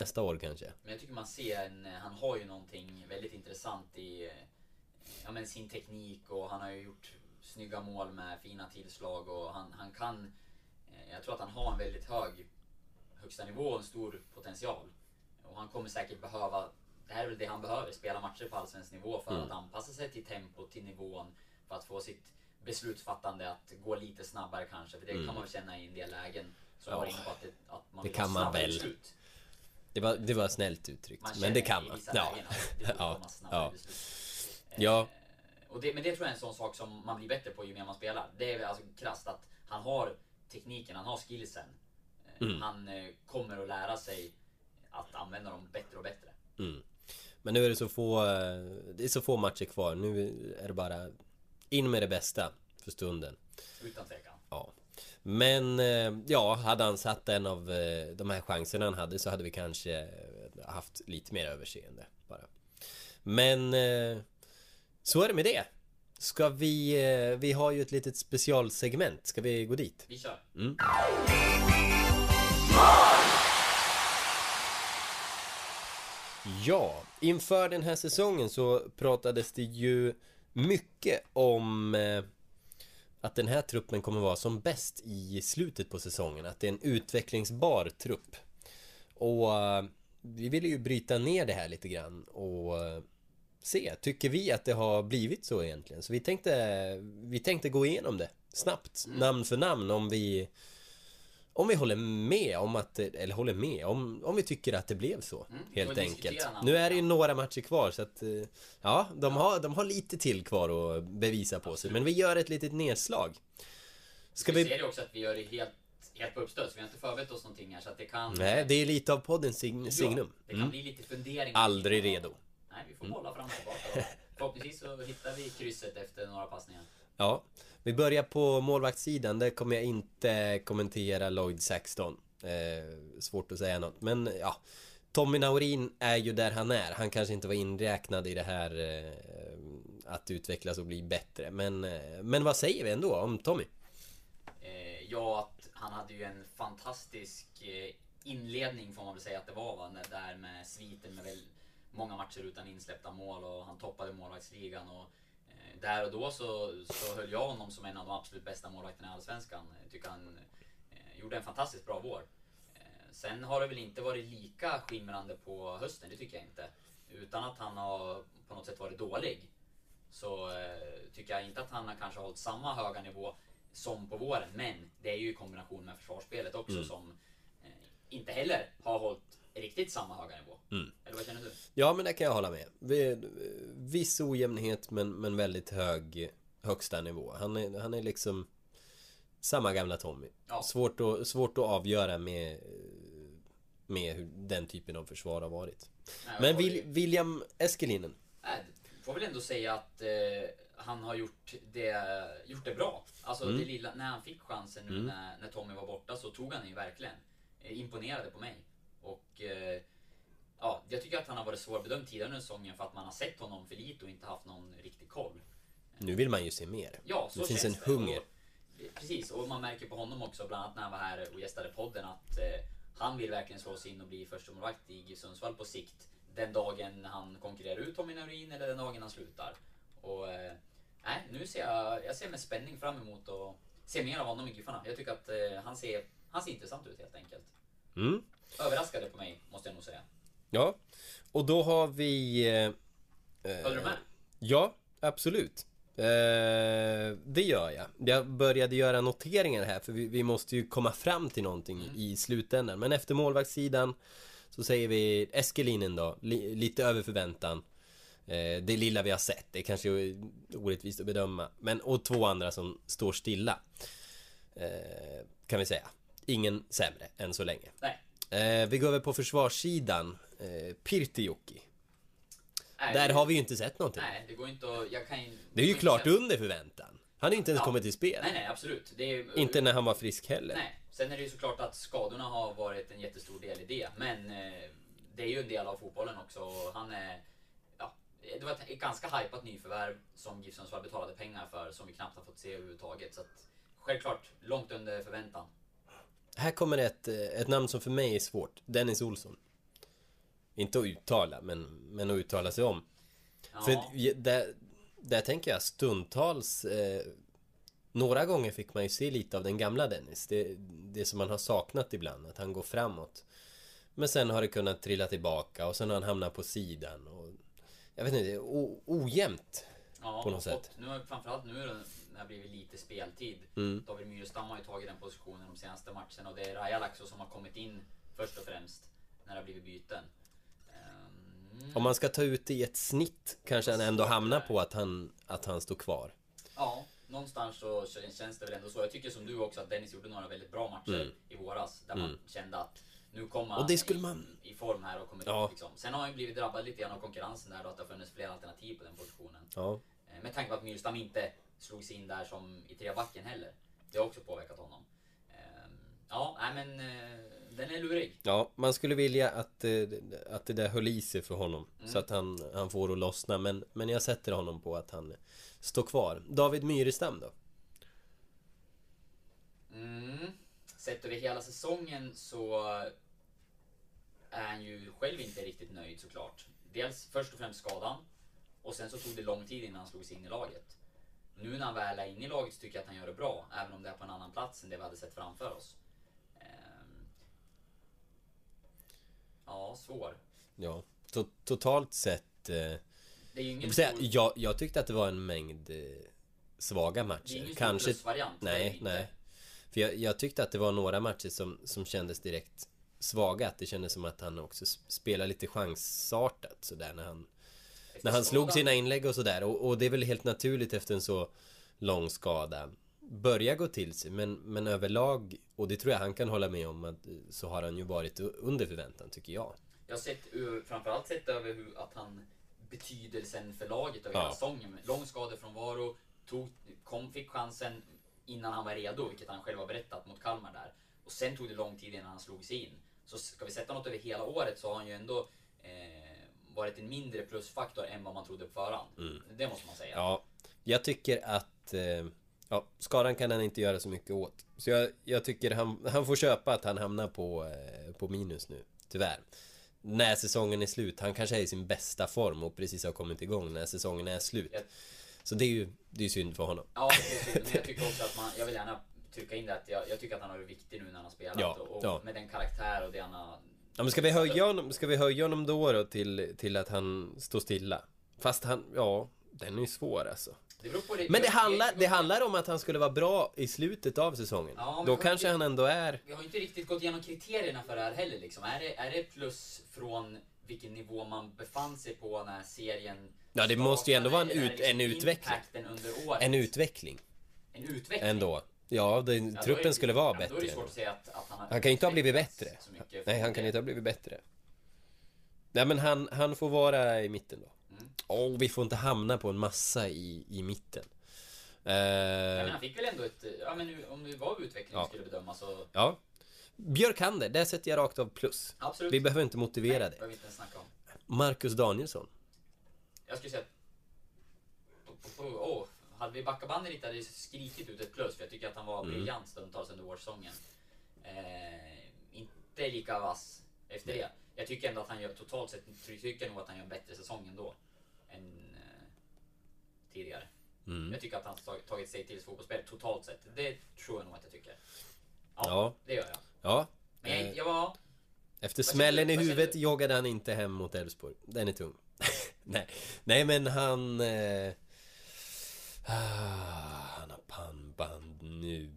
Nästa år kanske. Men jag tycker man ser en, han har ju någonting väldigt intressant i ja, men sin teknik och han har ju gjort snygga mål med fina tillslag och han, han kan eh, Jag tror att han har en väldigt hög högsta nivå och en stor potential. Och han kommer säkert behöva Det här är väl det han behöver, spela matcher på allsvensk nivå för Mm. att anpassa sig till tempot, till nivån för att få sitt beslutsfattande att gå lite snabbare kanske. För det kan man väl känna i en del lägen. Så jag var Mm. Ja. inne på att, det, att man Det kan man väl. beslut. Det var, det var snällt uttryckt. Men det kan man. Ja. borde Ja. Ja. beslut. Ja. Eh, Och det, men det tror jag är en sån sak som man blir bättre på ju mer man spelar. Det är alltså krasst att han har tekniken, han har skillsen. Eh, Mm. Han eh, kommer att lära sig att använda dem bättre och bättre. Mm. Men nu är det så få eh, Det är så få matcher kvar. Nu är det bara In med det bästa för stunden. Utan tvekan. Ja. Men eh, ja, hade han satt en av eh, de här chanserna han hade så hade vi kanske eh, haft lite mer överseende bara. Men så är det med det. Ska vi, vi har ju ett litet specialsegment. Ska vi gå dit? Vi kör. Mm. Ja, inför den här säsongen så pratades det ju mycket om att den här truppen kommer vara som bäst i slutet på säsongen. Att det är en utvecklingsbar trupp. Och eh, vi ville ju bryta ner det här lite grann och eh, se, tycker vi att det har blivit så egentligen? Så vi tänkte, vi tänkte gå igenom det snabbt, namn för namn om vi om vi håller med om att, eller håller med, om, om vi tycker att det blev så Mm, Helt enkelt. Nu är det ju några matcher kvar så att eh, Ja, de har, de har lite till kvar att bevisa på sig Men vi gör ett litet nedslag Ska vi vi... ser det också att vi gör det helt, helt på uppstöds. Vi har inte förberett oss någonting här så att det kan... Nej, det är lite av poddens sign- Ja, signum det kan mm. bli lite funderingar. Aldrig redo Nej, vi får bolla fram och tillbaka. Förhoppningsvis så hittar vi krysset efter några passningar. Ja, vi börjar på målvaktssidan. Där kommer jag inte kommentera Lloyd Saxton. Eh, svårt att säga något. Men ja, Tommy Naurin är ju där han är. Han kanske inte var inräknad i det här eh, att utvecklas och bli bättre. Men, eh, men vad säger vi ändå om Tommy? Eh, ja, att han hade ju en fantastisk eh, inledning får man väl säga att det var va? Där med sviten med väl många matcher utan insläppta mål och han toppade målvaktsligan och där och då så, så höll jag honom som en av de absolut bästa målvakterna i Allsvenskan. Jag tycker han eh, gjorde en fantastiskt bra vår. Eh, sen har det väl inte varit lika skimrande på hösten, det tycker jag inte. Utan att han har på något sätt varit dålig. Så eh, tycker jag inte att han har kanske hållit samma höga nivå som på våren. Men det är ju i kombination med försvarsspelet också Mm. som eh, inte heller har hållit riktigt samma höga nivå. Mm. Eller vad känner du? Ja, men det kan jag hålla med. Vi- Viss ojämnhet men, men väldigt hög högsta nivå. Han är, han är liksom samma gamla Tommy. Ja. Svårt, att, svårt att avgöra med, med hur den typen av försvar har varit. Nej, Men Wil, William Eskelinen. Nej, får väl ändå säga att eh, han har gjort det, gjort det bra. Alltså Mm. det lilla, när han fick chansen nu Mm. när, när Tommy var borta så tog han ju verkligen. Eh, imponerade på mig. Och eh, ja, jag tycker att han har varit svårbedömd tidigare under säsongen för att man har sett honom för lite och inte haft någon riktig koll. Nu vill man ju se mer. Ja, så det finns en det. hunger. Och, precis, och man märker på honom också, bland annat när han var här och gästade podden, att eh, han vill verkligen slå sig in och bli förstemålvakt i Sundsvall på sikt. Den dagen han konkurrerar ut Tommy Naurin eller den dagen han slutar. Och eh, nej, nu ser jag, jag ser med spänning fram emot och se mer av honom i Giffarna. Jag tycker att eh, han, ser, han ser intressant ut helt enkelt. Mm. Överraskade på mig, måste jag nog säga. Ja. Och då har vi... Eh, Håller du med? Ja, absolut. Eh, det gör jag. Jag började göra noteringar här för vi, vi måste ju komma fram till någonting Mm. i slutändan. Men efter målvaktssidan så säger vi Eskelinen då, li, lite över förväntan. Eh, det lilla vi har sett, det är kanske är orättvist att bedöma. Men och två andra som står stilla. Eh, kan vi säga. Ingen sämre än så länge. Nej. Eh, vi går över på försvarssidan. Eh, Pirtijoki. Nej, Där det- har vi ju inte sett någonting. Nej, det går inte att... Jag kan ju... Det är ju klart under förväntan. Han har inte ens Ja. kommit till spel. Nej, nej, absolut. Det är, Inte när han var frisk heller. Nej. Sen är det ju såklart att skadorna har varit en jättestor del i det. Men eh, det är ju en del av fotbollen också. och Han är... Ja, det var ett, ett ganska hypat nyförvärv som GIF Sundsvall betalade pengar för som vi knappt har fått se överhuvudtaget. Så att, självklart, långt under förväntan. Här kommer ett, eh, ett namn som för mig är svårt. Dennis Olsson. Inte att uttala, men, men att uttala sig om. Ja, För där, där tänker jag stundtals eh, Några gånger fick man ju se lite av den gamla Dennis det, det som man har saknat ibland, att han går framåt Men sen har det kunnat trilla tillbaka och sen har han hamnat på sidan och Jag vet inte, det är o, ojämnt ja, på något sätt. Nu, framförallt nu när det har blivit lite speltid. Mm. David Myrstam har ju tagit den positionen de senaste matcherna och det är Raja Laxo som har kommit in först och främst när det har blivit byten. Ehm, Om man ska ta ut det i ett snitt kanske han ändå hamnar på att han, att han står kvar Ja, någonstans så känns det väl ändå så. Jag tycker som du också att Dennis gjorde några väldigt bra matcher Mm. i våras. Där man kände att nu kommer han i, man- i form här och kommer Ja. upp liksom. Sen har han ju blivit drabbad lite grann av konkurrensen där då, att det har funnits fler alternativ på den positionen. Ja, Eh, Med tanke på att Myrstam inte slog sig in där som i trebacken heller. Det har också påverkat honom. Ehm, Ja, nej men eh, den är lurig. ja man skulle vilja att, eh, att det där höll i sig för honom Så att han, han får att lossna men, men jag sätter honom på att han står kvar David Myrestam då? Mm. Sett över hela säsongen så är han ju själv inte riktigt nöjd såklart. Dels först och främst skadan och sen så tog det lång tid innan han slog sig in i laget. Nu när han väl är inne i laget så tycker jag att han gör det bra, även om det är på en annan plats än det vi hade sett framför oss. Ehm. Ja, svår. Ja, to totalt sett eh, Det är ju jag, ingen säga, stor, jag, jag tyckte att det var en mängd eh, svaga det är matcher ingen stor Kanske det Nej, nej För jag, jag tyckte att det var några matcher som, som kändes direkt svaga Att det kändes som att han också spelade lite chansartat sådär när han När han slog sina inlägg och sådär och, och det är väl helt naturligt efter en så lång skada Börja gå till sig men, men överlag Och det tror jag han kan hålla med om att eh, Så har han ju varit under förväntan tycker jag Jag har sett, ur- framförallt sett över hur att han betydelsen för laget över Ja. hela säsongen. Lång skadefrånvaro, tog, kom, fick chansen innan han var redo, vilket han själv har berättat mot Kalmar där. Och sen tog det lång tid innan han slog sig in. Så ska vi sätta något över hela året så har han ju ändå eh, varit en mindre plusfaktor än vad man trodde på förhand. Det måste man säga. Mm. Ja, jag tycker att eh, ja, skadan kan han inte göra så mycket åt. Så jag, jag tycker han, han får köpa att han hamnar på, eh, på minus nu, tyvärr. När säsongen är slut. Han kanske är i sin bästa form och precis har kommit igång när säsongen är slut. Ja. Så det är ju det är synd för honom. Ja, det är synd. Men jag tycker också att man, jag vill gärna trycka in det att jag, jag tycker att han har varit viktig nu när han har spelat. Ja, och och ja. med den karaktär och det han har... Ja, men ska vi höja honom, ska vi höja honom då, då till, till att han står stilla? Fast han, ja, den är ju svår alltså. Det det. Men det handlar, det handlar om att han skulle vara bra i slutet av säsongen. Ja, Då kanske inte- han ändå är... Vi har inte riktigt gått igenom kriterierna för det här heller liksom. Är det, är det plus från vilken nivå man befann sig på när serien Ja, det måste ju ändå vara en ut- det en utveckling. impacten under året? En utveckling En utveckling? ändå. Ja, det, Ja, är truppen det- skulle vara ja, men Då är det bättre. svårt att säga att, att han Han kan ju inte ha blivit bättre. Nej, han kan inte ha blivit bättre. Nej, men han, han får vara i mitten då. Mm. Och vi får inte hamna på en massa i, i mitten. Eh, Ja, men han fick väl ändå ett... Ja, men om det var utveckling Ja. skulle bedömas så... ja. Björkander, där sätter jag rakt av plus. Absolut. Vi behöver inte motivera Nej, det. behöver inte ens snacka om. Marcus Danielsson. Jag skulle säga... Åh, hade vi backat bandet lite hade det skrikit ut ett plus för jag tycker att han var Mm. briljant stundtals under vårsäsongen. Eh, inte lika vass efter det. Jag tycker ändå att han gör totalt sett, tycker nog att han gör en bättre säsong ändå. Än eh, tidigare. Mm. Jag tycker att han har tagit- sig till fotbollsspel totalt sett. Det tror jag nog att jag tycker. Ja, Ja. det gör jag. Ja. Men jag, eh, jag var... Efter smällen du? i huvudet du? joggade han inte hem mot Elfsborg. Den är tung. Nej. Nej, men han... Eh, ah, han har pannband nu.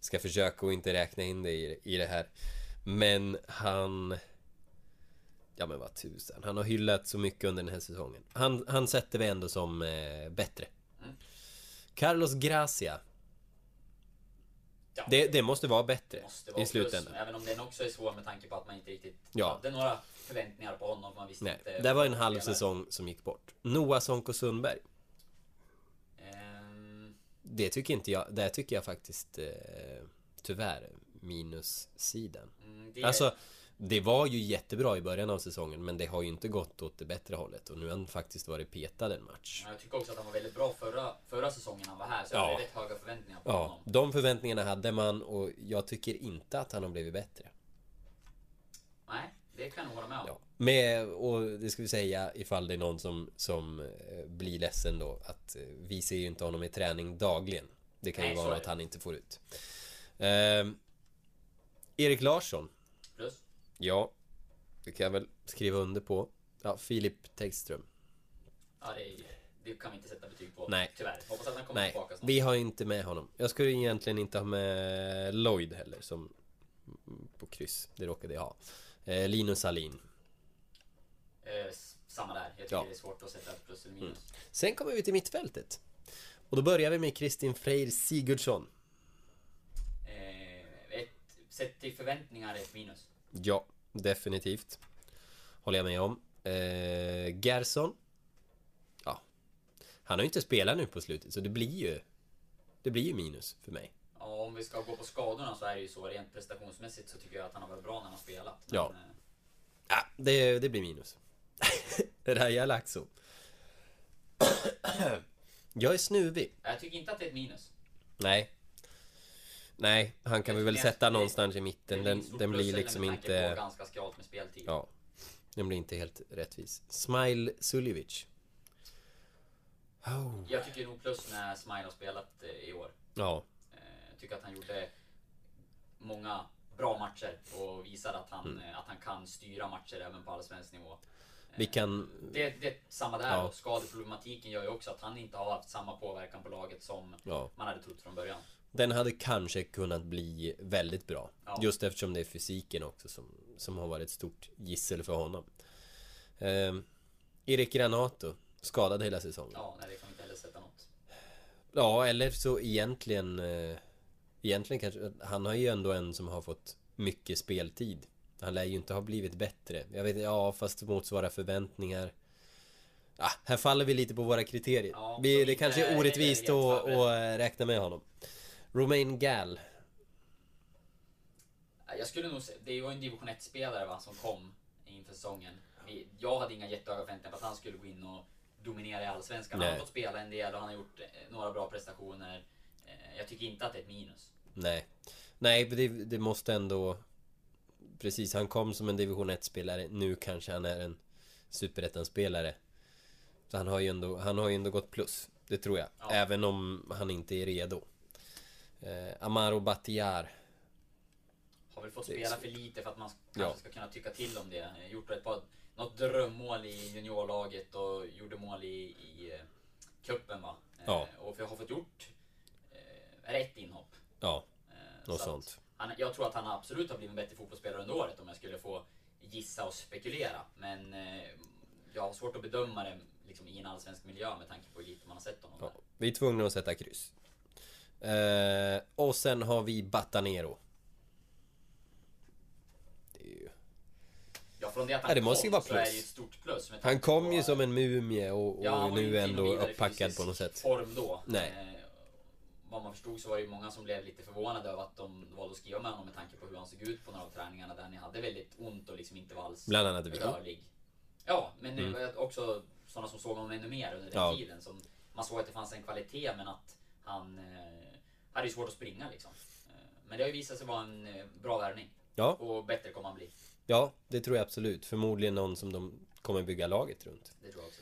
Ska försöka att inte räkna in det i, i det här. Men han... Ja men vad tusan. Han har hyllat så mycket under den här säsongen. Han, han sätter vi ändå som eh, bättre. Mm. Carlos Gracia. Ja. Det, det måste vara bättre måste vara i slutändan. Plus, även om den också är svår med tanke på att man inte riktigt Ja. hade några förväntningar på honom. Man visste Nej, inte. det var en halv säsong som gick bort. Noah Sonko Sundberg. Det tycker inte jag, det tycker jag faktiskt eh, tyvärr minussidan. mm, det, Alltså, det var ju jättebra i början av säsongen men det har ju inte gått åt det bättre hållet och nu har han faktiskt varit petad en match. Jag tycker också att han var väldigt bra förra, förra säsongen han var här. Så Ja. jag hade rätt höga förväntningar på Ja, honom. de förväntningarna hade man och jag tycker inte att han har blivit bättre. Nej, det kan jag hålla med om. Ja. Med, och det ska vi säga ifall det är någon som, som eh, blir ledsen då att eh, vi ser ju inte honom i träning dagligen. Det kan Nej, ju vara det. han inte får ut. Ehm, Erik Larsson. Plus. Ja, det kan jag väl skriva under på. Ja, Filip Tegström. Ja, det, det kan vi inte sätta betyg på. Nej. Tyvärr. Hoppas att han kommer Nej, tillbaka snart. vi har inte med honom. Jag skulle egentligen inte ha med Lloyd heller som på kryss. Det råkade jag ha. Eh, Linus Alin. Eh, samma där. Jag tycker Ja. Mm. det är svårt att sätta plus eller minus. Sen kommer vi till mittfältet. Och då börjar vi med Kristin Freyr Sigurdsson. Eh, ett, sett till förväntningar ett minus. Ja, definitivt. Håller jag med om. Eh, Gerson. Ja. Han har ju inte spelat nu på slutet så det blir ju... Det blir ju minus för mig. Om vi ska gå på skadorna så är det ju så. Rent prestationsmässigt så tycker jag att han har varit bra när han har spelat. Men, Ja. eh, Ja, det, det blir minus. Raja Laxo. Jag är snuvig. Jag tycker inte att det är ett minus. Nej. Nej, han kan vi väl Det- sätta det- någonstans i Det mitten. Den, den blir liksom tanke På inte... ganska skralt med speltid. Ja. Den blir inte helt rättvis. Smile Suljevic. Oh. Jag tycker nog plus när Smile har spelat eh, i år. Ja. Eh, tycker att han gjorde många bra matcher och visade att han, Mm. eh, att han kan styra matcher även på allsvensk nivå. Vi kan... Det, det är samma där Ja. skadeproblematiken gör ju också att han inte har haft samma påverkan på laget som Ja. man hade trott från början. Den hade kanske kunnat bli väldigt bra. Ja. Just eftersom det är fysiken också som, som har varit ett stort gissel för honom. Ehm, Erik Granato. Skadad hela säsongen. Ja, nej, det kan vi inte heller sätta något. Ja, eller så egentligen... Eh, egentligen kanske... Han har ju ändå en som har fått mycket speltid. Han lär ju inte ha blivit bättre. Jag vet ja, fast motsvara förväntningar. Ah, här faller vi lite på våra kriterier. Ja, vi, det kanske är orättvist att, att räkna med honom. Romain Gall. Jag skulle nog säga, det var en division 1-spelare va, som kom inför säsongen. Jag hade inga jättehöga förväntningar på att han skulle gå in och dominera i Allsvenskan. Han har fått spela en del och han har gjort eh, några bra prestationer. Eh, Jag tycker inte att det är ett minus. Nej. Nej, det, det måste ändå... Precis, han kom som en division 1-spelare. Nu kanske han är en superettan-spelare. Så han har ju ändå, han har ju ändå gått plus. Det tror jag. Ja. Även om han inte är redo. Eh, Amaro Batiar. Har väl fått spela för lite för att man kanske Ja. ska kunna tycka till om det. Eh, Gjort ett par, något drömmål i juniorlaget och gjorde mål i, i eh, cupen va. Eh, Ja. Och för har fått gjort eh, rätt inhopp. Ja, Eh, något så sånt. Han, jag tror att han absolut har blivit en bättre fotbollsspelare under året om jag skulle få gissa och spekulera. Men eh, jag har svårt att bedöma det liksom, i en allsvensk miljö med tanke på hur lite man har sett honom Ja, vi är tvungna att sätta kryss. Eh, och sen har vi Batanero. Det är ju... Ja, från det att han Ja, det måste kom ju vara så är det plus. ju ett stort plus. Han kom på- ju som en mumie och, och Ja, nu ändå upppackad på något sätt. form då. Nej. Vad man förstod så var det ju många som blev lite förvånade över att de valde att skriva med honom med tanke på hur han såg ut på några av träningarna där ni hade väldigt ont och liksom inte var alls Bland annat rörlig. Ja, men det Mm. också sådana som såg honom ännu mer under den Ja. tiden. Som, man såg att det fanns en kvalitet men att han eh, hade ju svårt att springa liksom. Eh, men det har ju visat sig vara en eh, bra värvning. Ja, Och bättre kommer han bli. ja, det tror jag absolut. Förmodligen någon som de kommer bygga laget runt. Det tror jag också.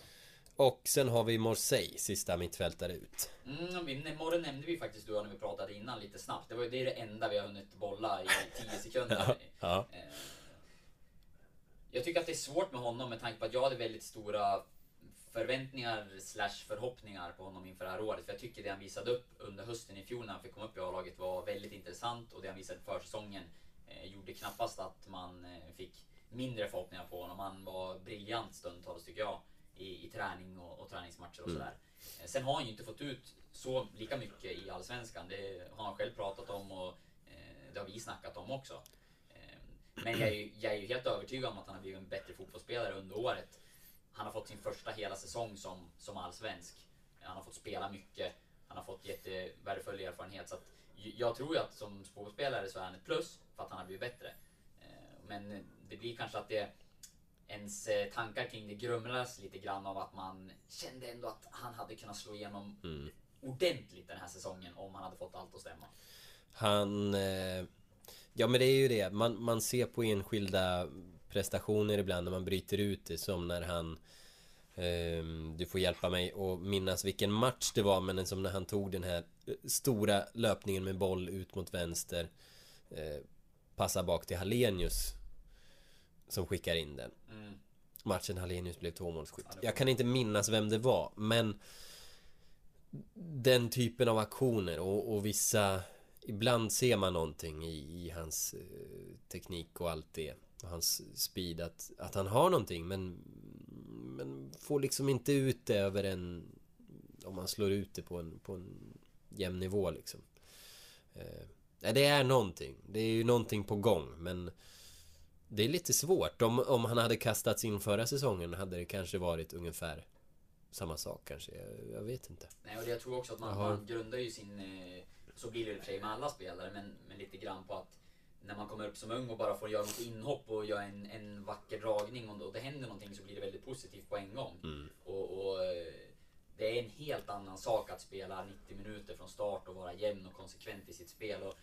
Och sen har vi Morsey, sista mittfältare ut. Mm, Morre nämnde vi faktiskt du och när vi pratade innan lite snabbt. Det, var, det är det enda vi har hunnit bolla i 10 sekunder. Ja, Eh, Jag tycker att det är svårt med honom med tanke på att jag hade väldigt stora förväntningar slash förhoppningar på honom inför det här året. För jag tycker det han visade upp under hösten i fjol när han fick komma upp i A-laget var väldigt intressant och det han visade för säsongen eh, gjorde knappast att man eh, fick mindre förhoppningar på honom. Han var briljant stundtals tycker jag i, i träning och, och träningsmatcher och Mm. sådär. Eh, Sen har han ju inte fått ut så lika mycket i Allsvenskan. Det har han själv pratat om och eh, det har vi snackat om också. Eh, Men jag är, ju, jag är ju helt övertygad om att han har blivit en bättre fotbollsspelare under året. Han har fått sin första hela säsong som, som allsvensk. Han har fått spela mycket. Han har fått jättevärdefull erfarenhet. Så att jag tror ju att som fotbollsspelare så är han ett plus för att han har blivit bättre. Eh, Men det blir kanske att det ens eh, tankar kring det grumlas lite grann av att man kände ändå att han hade kunnat slå igenom ordentligt den här säsongen om han hade fått allt att stämma. Han... Eh, ja men det är ju det. Man, man ser på enskilda prestationer ibland när man bryter ut det som när han... ehm, du får hjälpa mig och minnas vilken match det var men som när han tog den här eh, stora löpningen med boll ut mot vänster. Eh, passar bak till Hallenius. Som skickar in den. Mm. Matchen Hallenius blev tvåmålsskytt. Jag kan inte minnas vem det var men Den typen av aktioner och, och vissa Ibland ser man någonting i, i hans eh, teknik och allt det och Hans speed att, att han har någonting men Men får liksom inte ut det över en Om man slår ut det på en, på en jämn nivå liksom eh, det är någonting Det är ju någonting på gång men det är lite svårt. Om, om han hade kastats in förra säsongen hade det kanske varit ungefär samma sak kanske. Jag, jag vet inte. Nej, och jag tror också att man, Jaha. man grundar ju sin... eh, Så blir det för sig med alla spelare, men, men lite grann på att när man kommer upp som ung och bara får göra något inhopp och göra en, en vacker dragning och, och det händer någonting så blir det väldigt positivt på en gång. Och, och eh, det är en helt annan sak att spela 90 minuter från start och vara jämn och konsekvent i sitt spel. Och,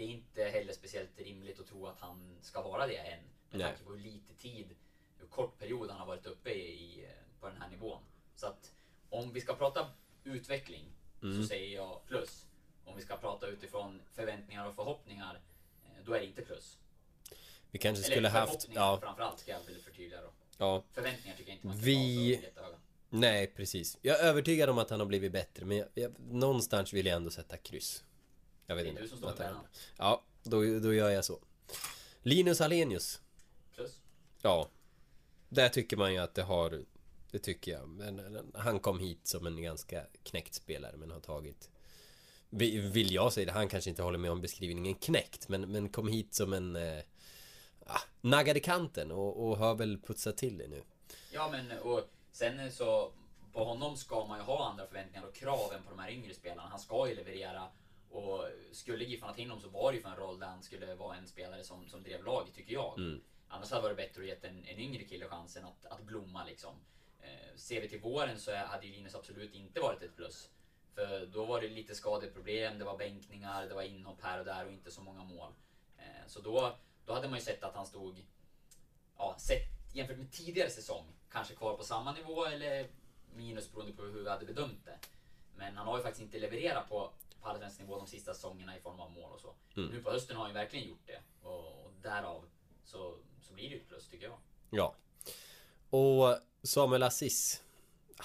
det är inte heller speciellt rimligt att tro att han ska vara det än. Med tanke på hur lite tid, hur kort period han har varit uppe i, på den här nivån. Så att om vi ska prata utveckling så säger jag plus. Om vi ska prata utifrån förväntningar och förhoppningar, eh, då är det inte plus. Vi kanske Eller skulle haft... Ja, framförallt ska jag väl förtydliga då. ja. Förväntningar tycker jag inte man ska Vi- ha så jättehöga. Nej, precis. Jag är övertygad om att han har blivit bättre men jag, jag, någonstans vill jag ändå sätta kryss. Jag vet Det är inte. du som står för den. Ja, då, då gör jag så. Linus Alenius. Plus. Ja. Där tycker man ju att det har... Det tycker jag. Men han kom hit som en ganska knäckt spelare men har tagit... vi- Vill jag säga det, han kanske inte håller med om beskrivningen knäckt men, men kom hit som en... Eh, ah, naggad i kanten och, och har väl putsat till det nu. Ja men och sen så på honom ska man ju ha andra förväntningar och krav än på de här yngre spelarna. Han ska ju leverera och skulle Giffarna ta in honom så var det ju för en roll där han skulle vara en spelare som, som drev laget tycker jag. Annars hade det varit bättre att ge en, en yngre kille chansen att, att blomma liksom. Eh, ser vi till våren så hade ju Linus absolut inte varit ett plus. För då var det lite skadeproblem, det var bänkningar, det var inhopp här och där och inte så många mål. Eh, så då, då hade man ju sett att han stod ja, sett jämfört med tidigare säsong, kanske kvar på samma nivå eller minus beroende på hur vi hade bedömt det. Men han har ju faktiskt inte levererat på, på allsvensk nivå de sista säsongerna i form av mål och så. Nu på hösten har han ju verkligen gjort det och, och därav så, så blir det ju ett plus tycker jag. Ja. Och Samuel Assis. ah,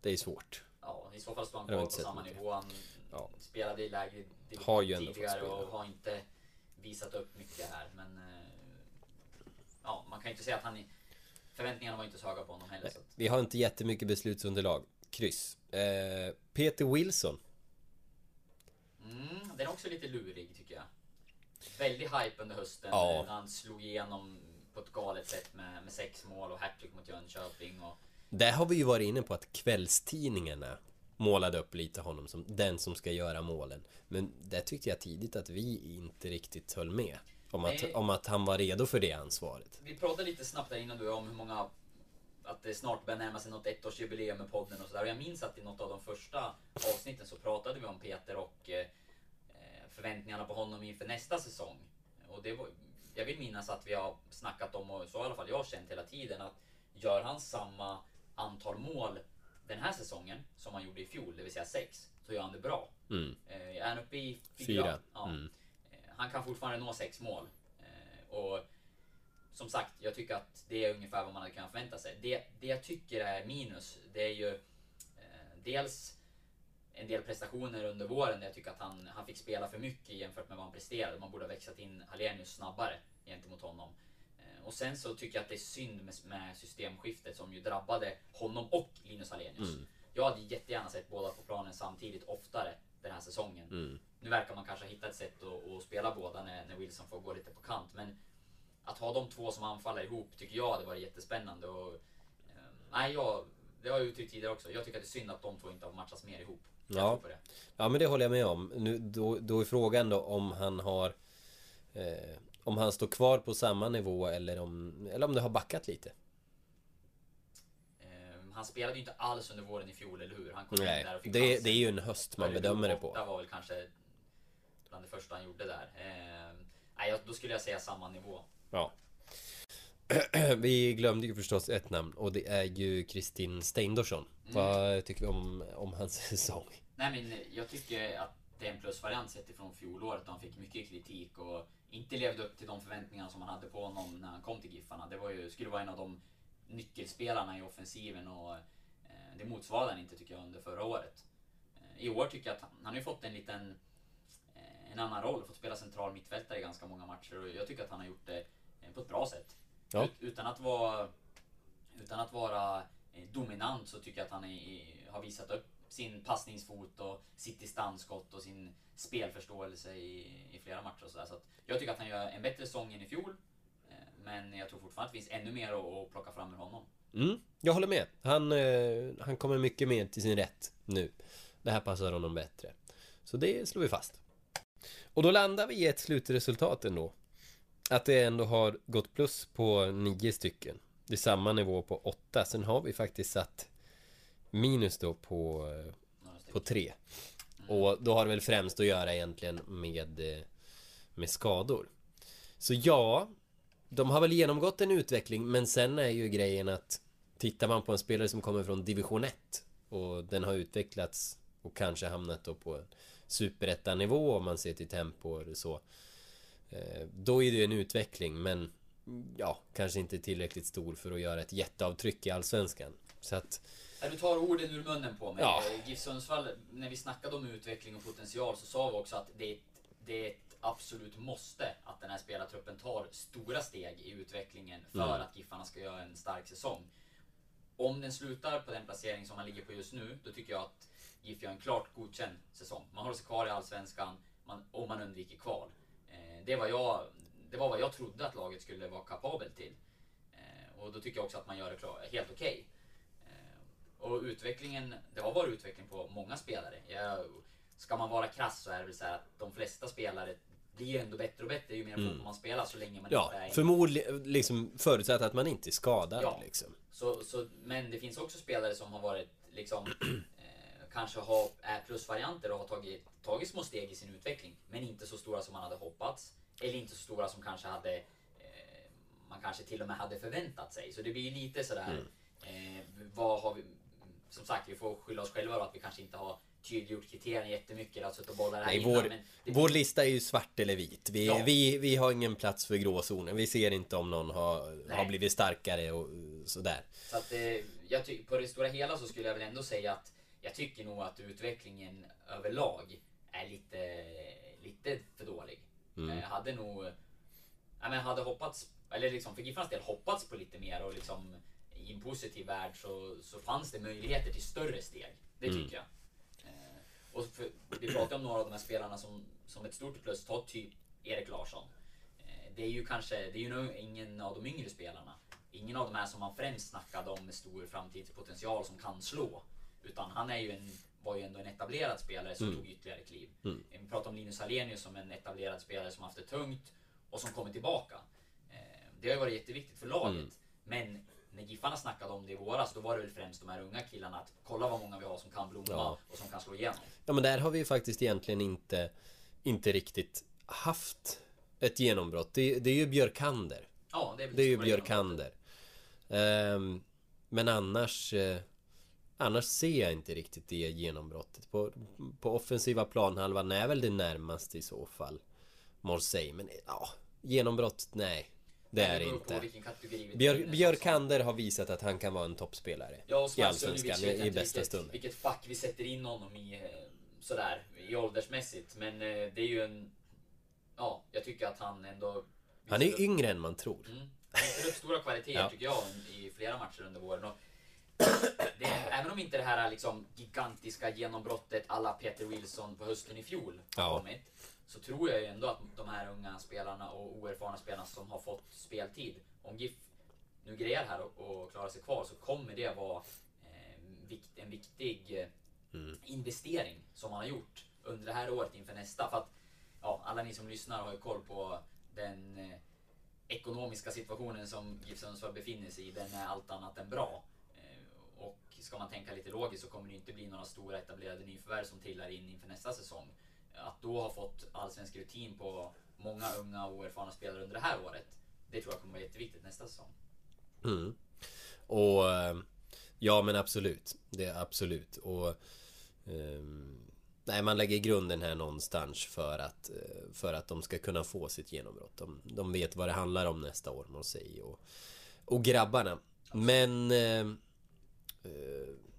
Det är svårt. Ja, i så fall står han kvar på samma mycket. nivå. Han Ja. spelade i lägre Har ju ändå tidigare och har inte visat upp mycket här. Men eh, ja, man kan ju inte säga att han... Förväntningarna var inte så höga på honom heller. Så att, Vi har inte jättemycket beslutsunderlag. Kryss. Eh, Peter Wilson. Mm, den är också lite lurig tycker jag. Väldigt hype under hösten Ja. när han slog igenom på ett galet sätt med, med sex mål och hattrick mot Jönköping. Och, Där har vi ju varit inne på att kvällstidningarna målade upp lite honom som den som ska göra målen. Men där tyckte jag tidigt att vi inte riktigt höll med. Om att, Nej. om att han var redo för det ansvaret. vi pratade lite snabbt där innan du om hur många att det snart börjar närma sig något ettårsjubileum med podden och sådär. Och jag minns att i något av de första avsnitten så pratade vi om Peter och eh, eh, förväntningarna på honom inför nästa säsong. Och det var, jag vill minnas att vi har snackat om, och så har i alla fall jag känt hela tiden, att gör han samma antal mål den här säsongen som han gjorde i fjol, det vill säga sex, så gör han det bra. Mm. Eh, är han uppe i fyra? Fyra. Ja. Mm. Han kan fortfarande nå sex mål. Eh, Och som sagt, jag tycker att det är ungefär vad man hade kunnat förvänta sig. Det, det jag tycker är minus, det är ju eh, dels en del prestationer under våren där jag tycker att han, han fick spela för mycket jämfört med vad han presterade. Man borde ha växlat in Hallenius snabbare gentemot honom. Eh, Och sen så tycker jag att det är synd med, med systemskiftet som ju drabbade honom och Linus Hallenius. Jag hade jättegärna sett båda på planen samtidigt oftare den här säsongen. Mm. Nu verkar man kanske hitta ett sätt att, att spela båda när, när Wilson får gå lite på kant. Men att ha de två som anfaller ihop tycker jag hade varit jättespännande. Och, eh, nej, jag, det har jag uttryckt tidigare också. Jag tycker att det är synd att de två inte har matchats mer ihop. Ja. det. Ja men det håller jag med om. Nu, då, då är frågan då om han har eh, Om han står kvar på samma nivå eller om Eller om det har backat lite. Eh, han spelade ju inte alls under våren i fjol, eller hur? Han kom in Nej, där och fick det, det är ju en höst man bedömer det på. var väl kanske bland det första han gjorde där. Eh, nej, då skulle jag säga samma nivå. Ja. Vi glömde ju förstås ett namn och det är ju Kristin Steindorsson. Mm. Vad tycker vi om, om hans säsong? Nej men jag tycker att det är en plusvariant sett ifrån fjolåret han fick mycket kritik och inte levde upp till de förväntningar som man hade på honom när han kom till Giffarna. Det var ju, skulle vara en av de nyckelspelarna i offensiven och eh, det motsvarade han inte tycker jag under förra året. Eh, I år tycker jag att han, han har fått en liten eh, en annan roll, fått spela central mittfältare i ganska många matcher och jag tycker att han har gjort det på ett bra sätt. Ja. Ut, utan att vara utan att vara eh, dominant så tycker jag att han är, har visat upp sin passningsfot och sitt distansskott och sin spelförståelse i, i flera matcher och sådär. Så att jag tycker att han gör en bättre säsong än i fjol. Eh, Men jag tror fortfarande att det finns ännu mer att, plocka fram ur honom. Mm, jag håller med. Han, eh, han kommer mycket mer till sin rätt nu. Det här passar honom bättre. Så det slår vi fast. Och då landar vi i ett slutresultat ändå. Att det ändå har gått plus på nio stycken. Det är samma nivå på åtta. Sen har vi faktiskt satt minus då på, på tre. Och då har det väl främst att göra egentligen med, eh, med skador. Så ja, de har väl genomgått en utveckling men sen är ju grejen att Tittar man på en spelare som kommer från division 1 och den har utvecklats och kanske hamnat då på superettanivå om man ser till tempo och så Då är det ju en utveckling men Ja, kanske inte tillräckligt stor för att göra ett jätteavtryck i Allsvenskan. Så att Du tar orden ur munnen på mig. Ja. Eh, GIF Sundsvall, när vi snackade om utveckling och potential så sa vi också att det är, ett, det är ett absolut måste att den här spelartruppen tar stora steg i utvecklingen för Mm. att Giffarna ska göra en stark säsong. Om den slutar på den placering som man ligger på just nu, då tycker jag att GIF gör en klart godkänd säsong. Man håller sig kvar i Allsvenskan man, och man undviker kval. Det, var jag, det var vad jag trodde att laget skulle vara kapabelt till. Eh, och då tycker jag också att man gör det klar, helt okej. Eh, Och utvecklingen, det har varit utveckling på många spelare. Jag, ska man vara krass så är det väl så här att de flesta spelare blir ju ändå bättre och bättre ju mer Mm. fotboll man spelar så länge man Ja, inte är förmodligen liksom förutsatt att man inte är skadad Ja. liksom. så, så, men det finns också spelare som har varit liksom Kanske har, är plusvarianter och har tagit, tagit små steg i sin utveckling Men inte så stora som man hade hoppats Eller inte så stora som kanske hade eh, Man kanske till och med hade förväntat sig Så det blir lite sådär Mm. eh, Vad har vi Som sagt, vi får skylla oss själva då att vi kanske inte har tydliggjort kriterierna jättemycket Eller suttit och bollat det här Nej, innan, vår, det, vår lista är ju svart eller vit. Vi, Ja. vi, vi har ingen plats för gråzonen. Vi ser inte om någon har, har blivit starkare och sådär. Så att eh, jag på det stora hela så skulle jag väl ändå säga att jag tycker nog att utvecklingen överlag är lite, lite för dålig. Mm. Jag hade nog, ja men hade hoppats, eller liksom för Giffarnas del hoppats på lite mer och liksom i en positiv värld så, så fanns det möjligheter till större steg. Det Mm. tycker jag. Eh, och för, vi pratar om några av de här spelarna som, som ett stort plus, ta typ Erik Larsson. Eh, Det är ju kanske, det är ju nog ingen av de yngre spelarna. Ingen av de här som man främst snackade om med stor framtidspotential som kan slå. Utan han är ju en, var ju ändå en etablerad spelare som Mm. tog ytterligare kliv. Mm. Vi pratar om Linus Alenius som en etablerad spelare som haft det tungt och som kommer tillbaka. Eh, Det har ju varit jätteviktigt för laget. Mm. Men när Giffarna snackade om det i våras, då var det väl främst de här unga killarna att kolla vad många vi har som kan blomma Ja. och som kan slå igenom. Ja men där har vi ju faktiskt egentligen inte, inte riktigt haft ett genombrott. Det, det är ju Björkander. Ja, det är, Det är ju. Björkander. Ehm, men annars eh, Annars ser jag inte riktigt det genombrottet. På, på offensiva planhalvan är väl det närmaste i så fall. Morsey. Men ja, genombrott, nej. Det är det inte. Björ. Björkander har visat att han kan vara en toppspelare. Ja, I Allsvenskan i, i bästa stunden. Vilket fack vi sätter in honom i eh, sådär, i åldersmässigt. Men eh, det är ju en... Ja, jag tycker att han ändå... Han är upp- yngre än man tror. Mm. Han visar upp stora kvaliteter Ja. tycker jag i flera matcher under våren. Och det, även om inte det här liksom gigantiska genombrottet alla Peter Wilson på hösten i fjol har Ja. kommit. Så tror jag ju ändå att de här unga spelarna och oerfarna spelarna som har fått speltid. Om GIF nu grejar här och, och klarar sig kvar så kommer det vara eh, vikt, en viktig eh, investering som man har gjort under det här året inför nästa. För att ja, alla ni som lyssnar har ju koll på den eh, ekonomiska situationen som GIF Sundsvall befinner sig i. Den är allt annat än bra. Ska man tänka lite logiskt så kommer det inte bli några stora etablerade nyförvärv som trillar in inför nästa säsong. Att då ha fått allsvensk rutin på många unga och erfarna spelare under det här året. Det tror jag kommer vara jätteviktigt nästa säsong. Mm. Och eh, ja men absolut. Det är absolut. Och um, Nej man lägger grunden här någonstans för att eh, För att de ska kunna få sitt genombrott. De, de vet vad det handlar om nästa år, Marseille och, och grabbarna. Men eh,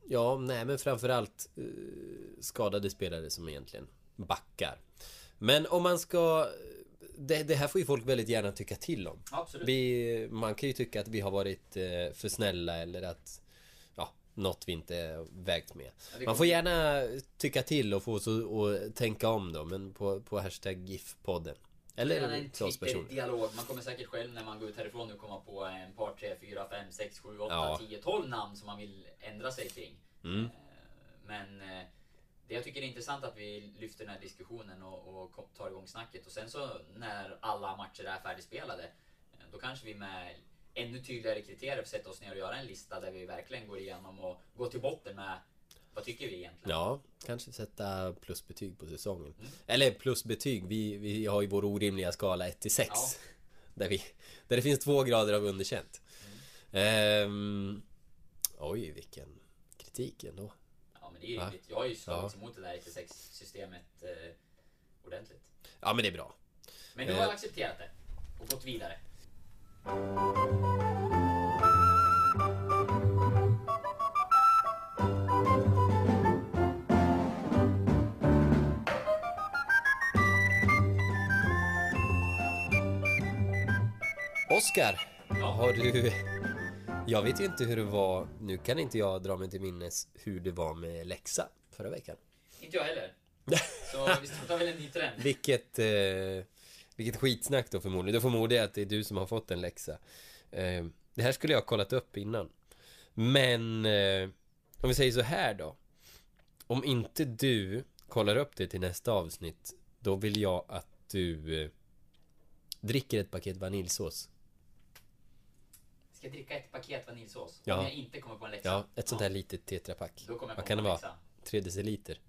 Ja, nej men framförallt eh, skadade spelare som egentligen backar. Men om man ska det, det här får ju folk väldigt gärna tycka till om. Absolut. Vi, man kan ju tycka att vi har varit eh, för snälla eller att ja, något vi inte vägt med. Man får gärna tycka till och få oss att tänka om då, men på, på hashtag GIF-podden. Eller en till oss personligen. dialog. Man kommer säkert själv när man går ut härifrån nu komma på en par, tre, fyra, fem, sex, sju, åtta, Ja. tio, tolv namn som man vill ändra sig kring. Mm. Eh, Men eh, det jag tycker är intressant att vi lyfter den här diskussionen och, och tar igång snacket. Och sen så när alla matcher är färdigspelade, eh, då kanske vi med ännu tydligare kriterier får sätta oss ner och göra en lista där vi verkligen går igenom och går till botten med vad tycker vi egentligen? Ja, kanske sätta plusbetyg på säsongen. Mm. Eller plusbetyg, vi, vi har ju vår orimliga skala 1 till 6. Ja. Där, vi, där det finns två grader av underkänt. Mm. Ehm, oj, vilken kritik ändå. Ja, men det är ju rimligt. Jag har ju slagits Ja. emot det där 1 systemet eh, ordentligt. Ja, men det är bra. Men nu har jag accepterat det och gått vidare. Oskar, har du... Jag vet ju inte hur det var, nu kan inte jag dra mig till minnes hur det var med läxa förra veckan. Inte jag heller. Så vi startar väl en ny trend. Vilket, eh, vilket skitsnack då förmodligen. Då förmodar jag att det är du som har fått en läxa. Eh, det här skulle jag ha kollat upp innan. Men eh, om vi säger så här då. Om inte du kollar upp det till nästa avsnitt, då vill jag att du eh, dricker ett paket vaniljsås. Ska dricka ett paket vaniljsås? Ja. Om jag inte kommer på en läxa? Ja, ett sånt här litet tetrapack. Vad kan det vara? Tre deciliter.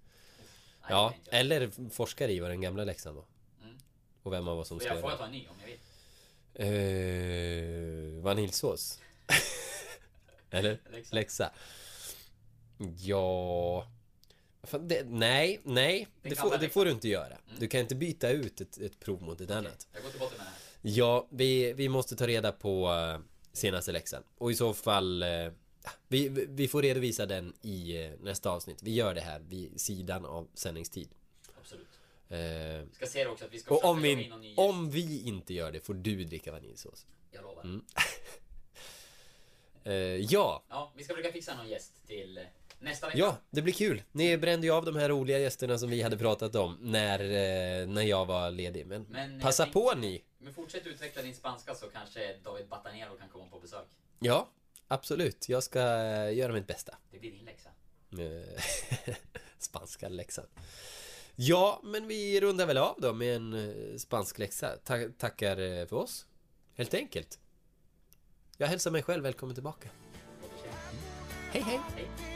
Nej, Ja, eller forskar i vad den gamla läxan var. Mm. Och vem av oss som ska jag, får jag göra ta en ny om jag vill? Eh, vaniljsås. Eller? Läxa. Läxa. Ja... Fan, det, nej, nej. Det får, det får du inte göra. Du kan inte byta ut ett, ett prov mot ett annat. Jag går till botten med det här. Ja, vi, vi måste ta reda på eh, senaste läxan. Och i så fall... eh, vi, vi- får redovisa den i eh, nästa avsnitt. Vi gör det här vid sidan av sändningstid. Absolut. Eh, Ska se det också att vi ska och om vi, om vi inte gör det får du dricka vaniljsås. Jag lovar. Mm. Eh, ja, Ja, vi ska försöka fixa någon gäst till eh, nästa vecka. Ja, det blir kul. Ni brände ju av de här roliga gästerna som vi hade pratat om när, eh, när jag var ledig. Men, Men jag passa tänkte- på ni! Men fortsätt utveckla din spanska så kanske David Batanero kan komma på besök. Ja, absolut. Jag ska eh, göra mitt bästa. Det blir din läxa. Eh, Spanska läxan. Ja, men vi rundar väl av då med en eh, spansk läxa. Ta- tackar eh, för oss. Helt enkelt. Jag hälsar mig själv välkommen tillbaka. Hej, hej! Hej.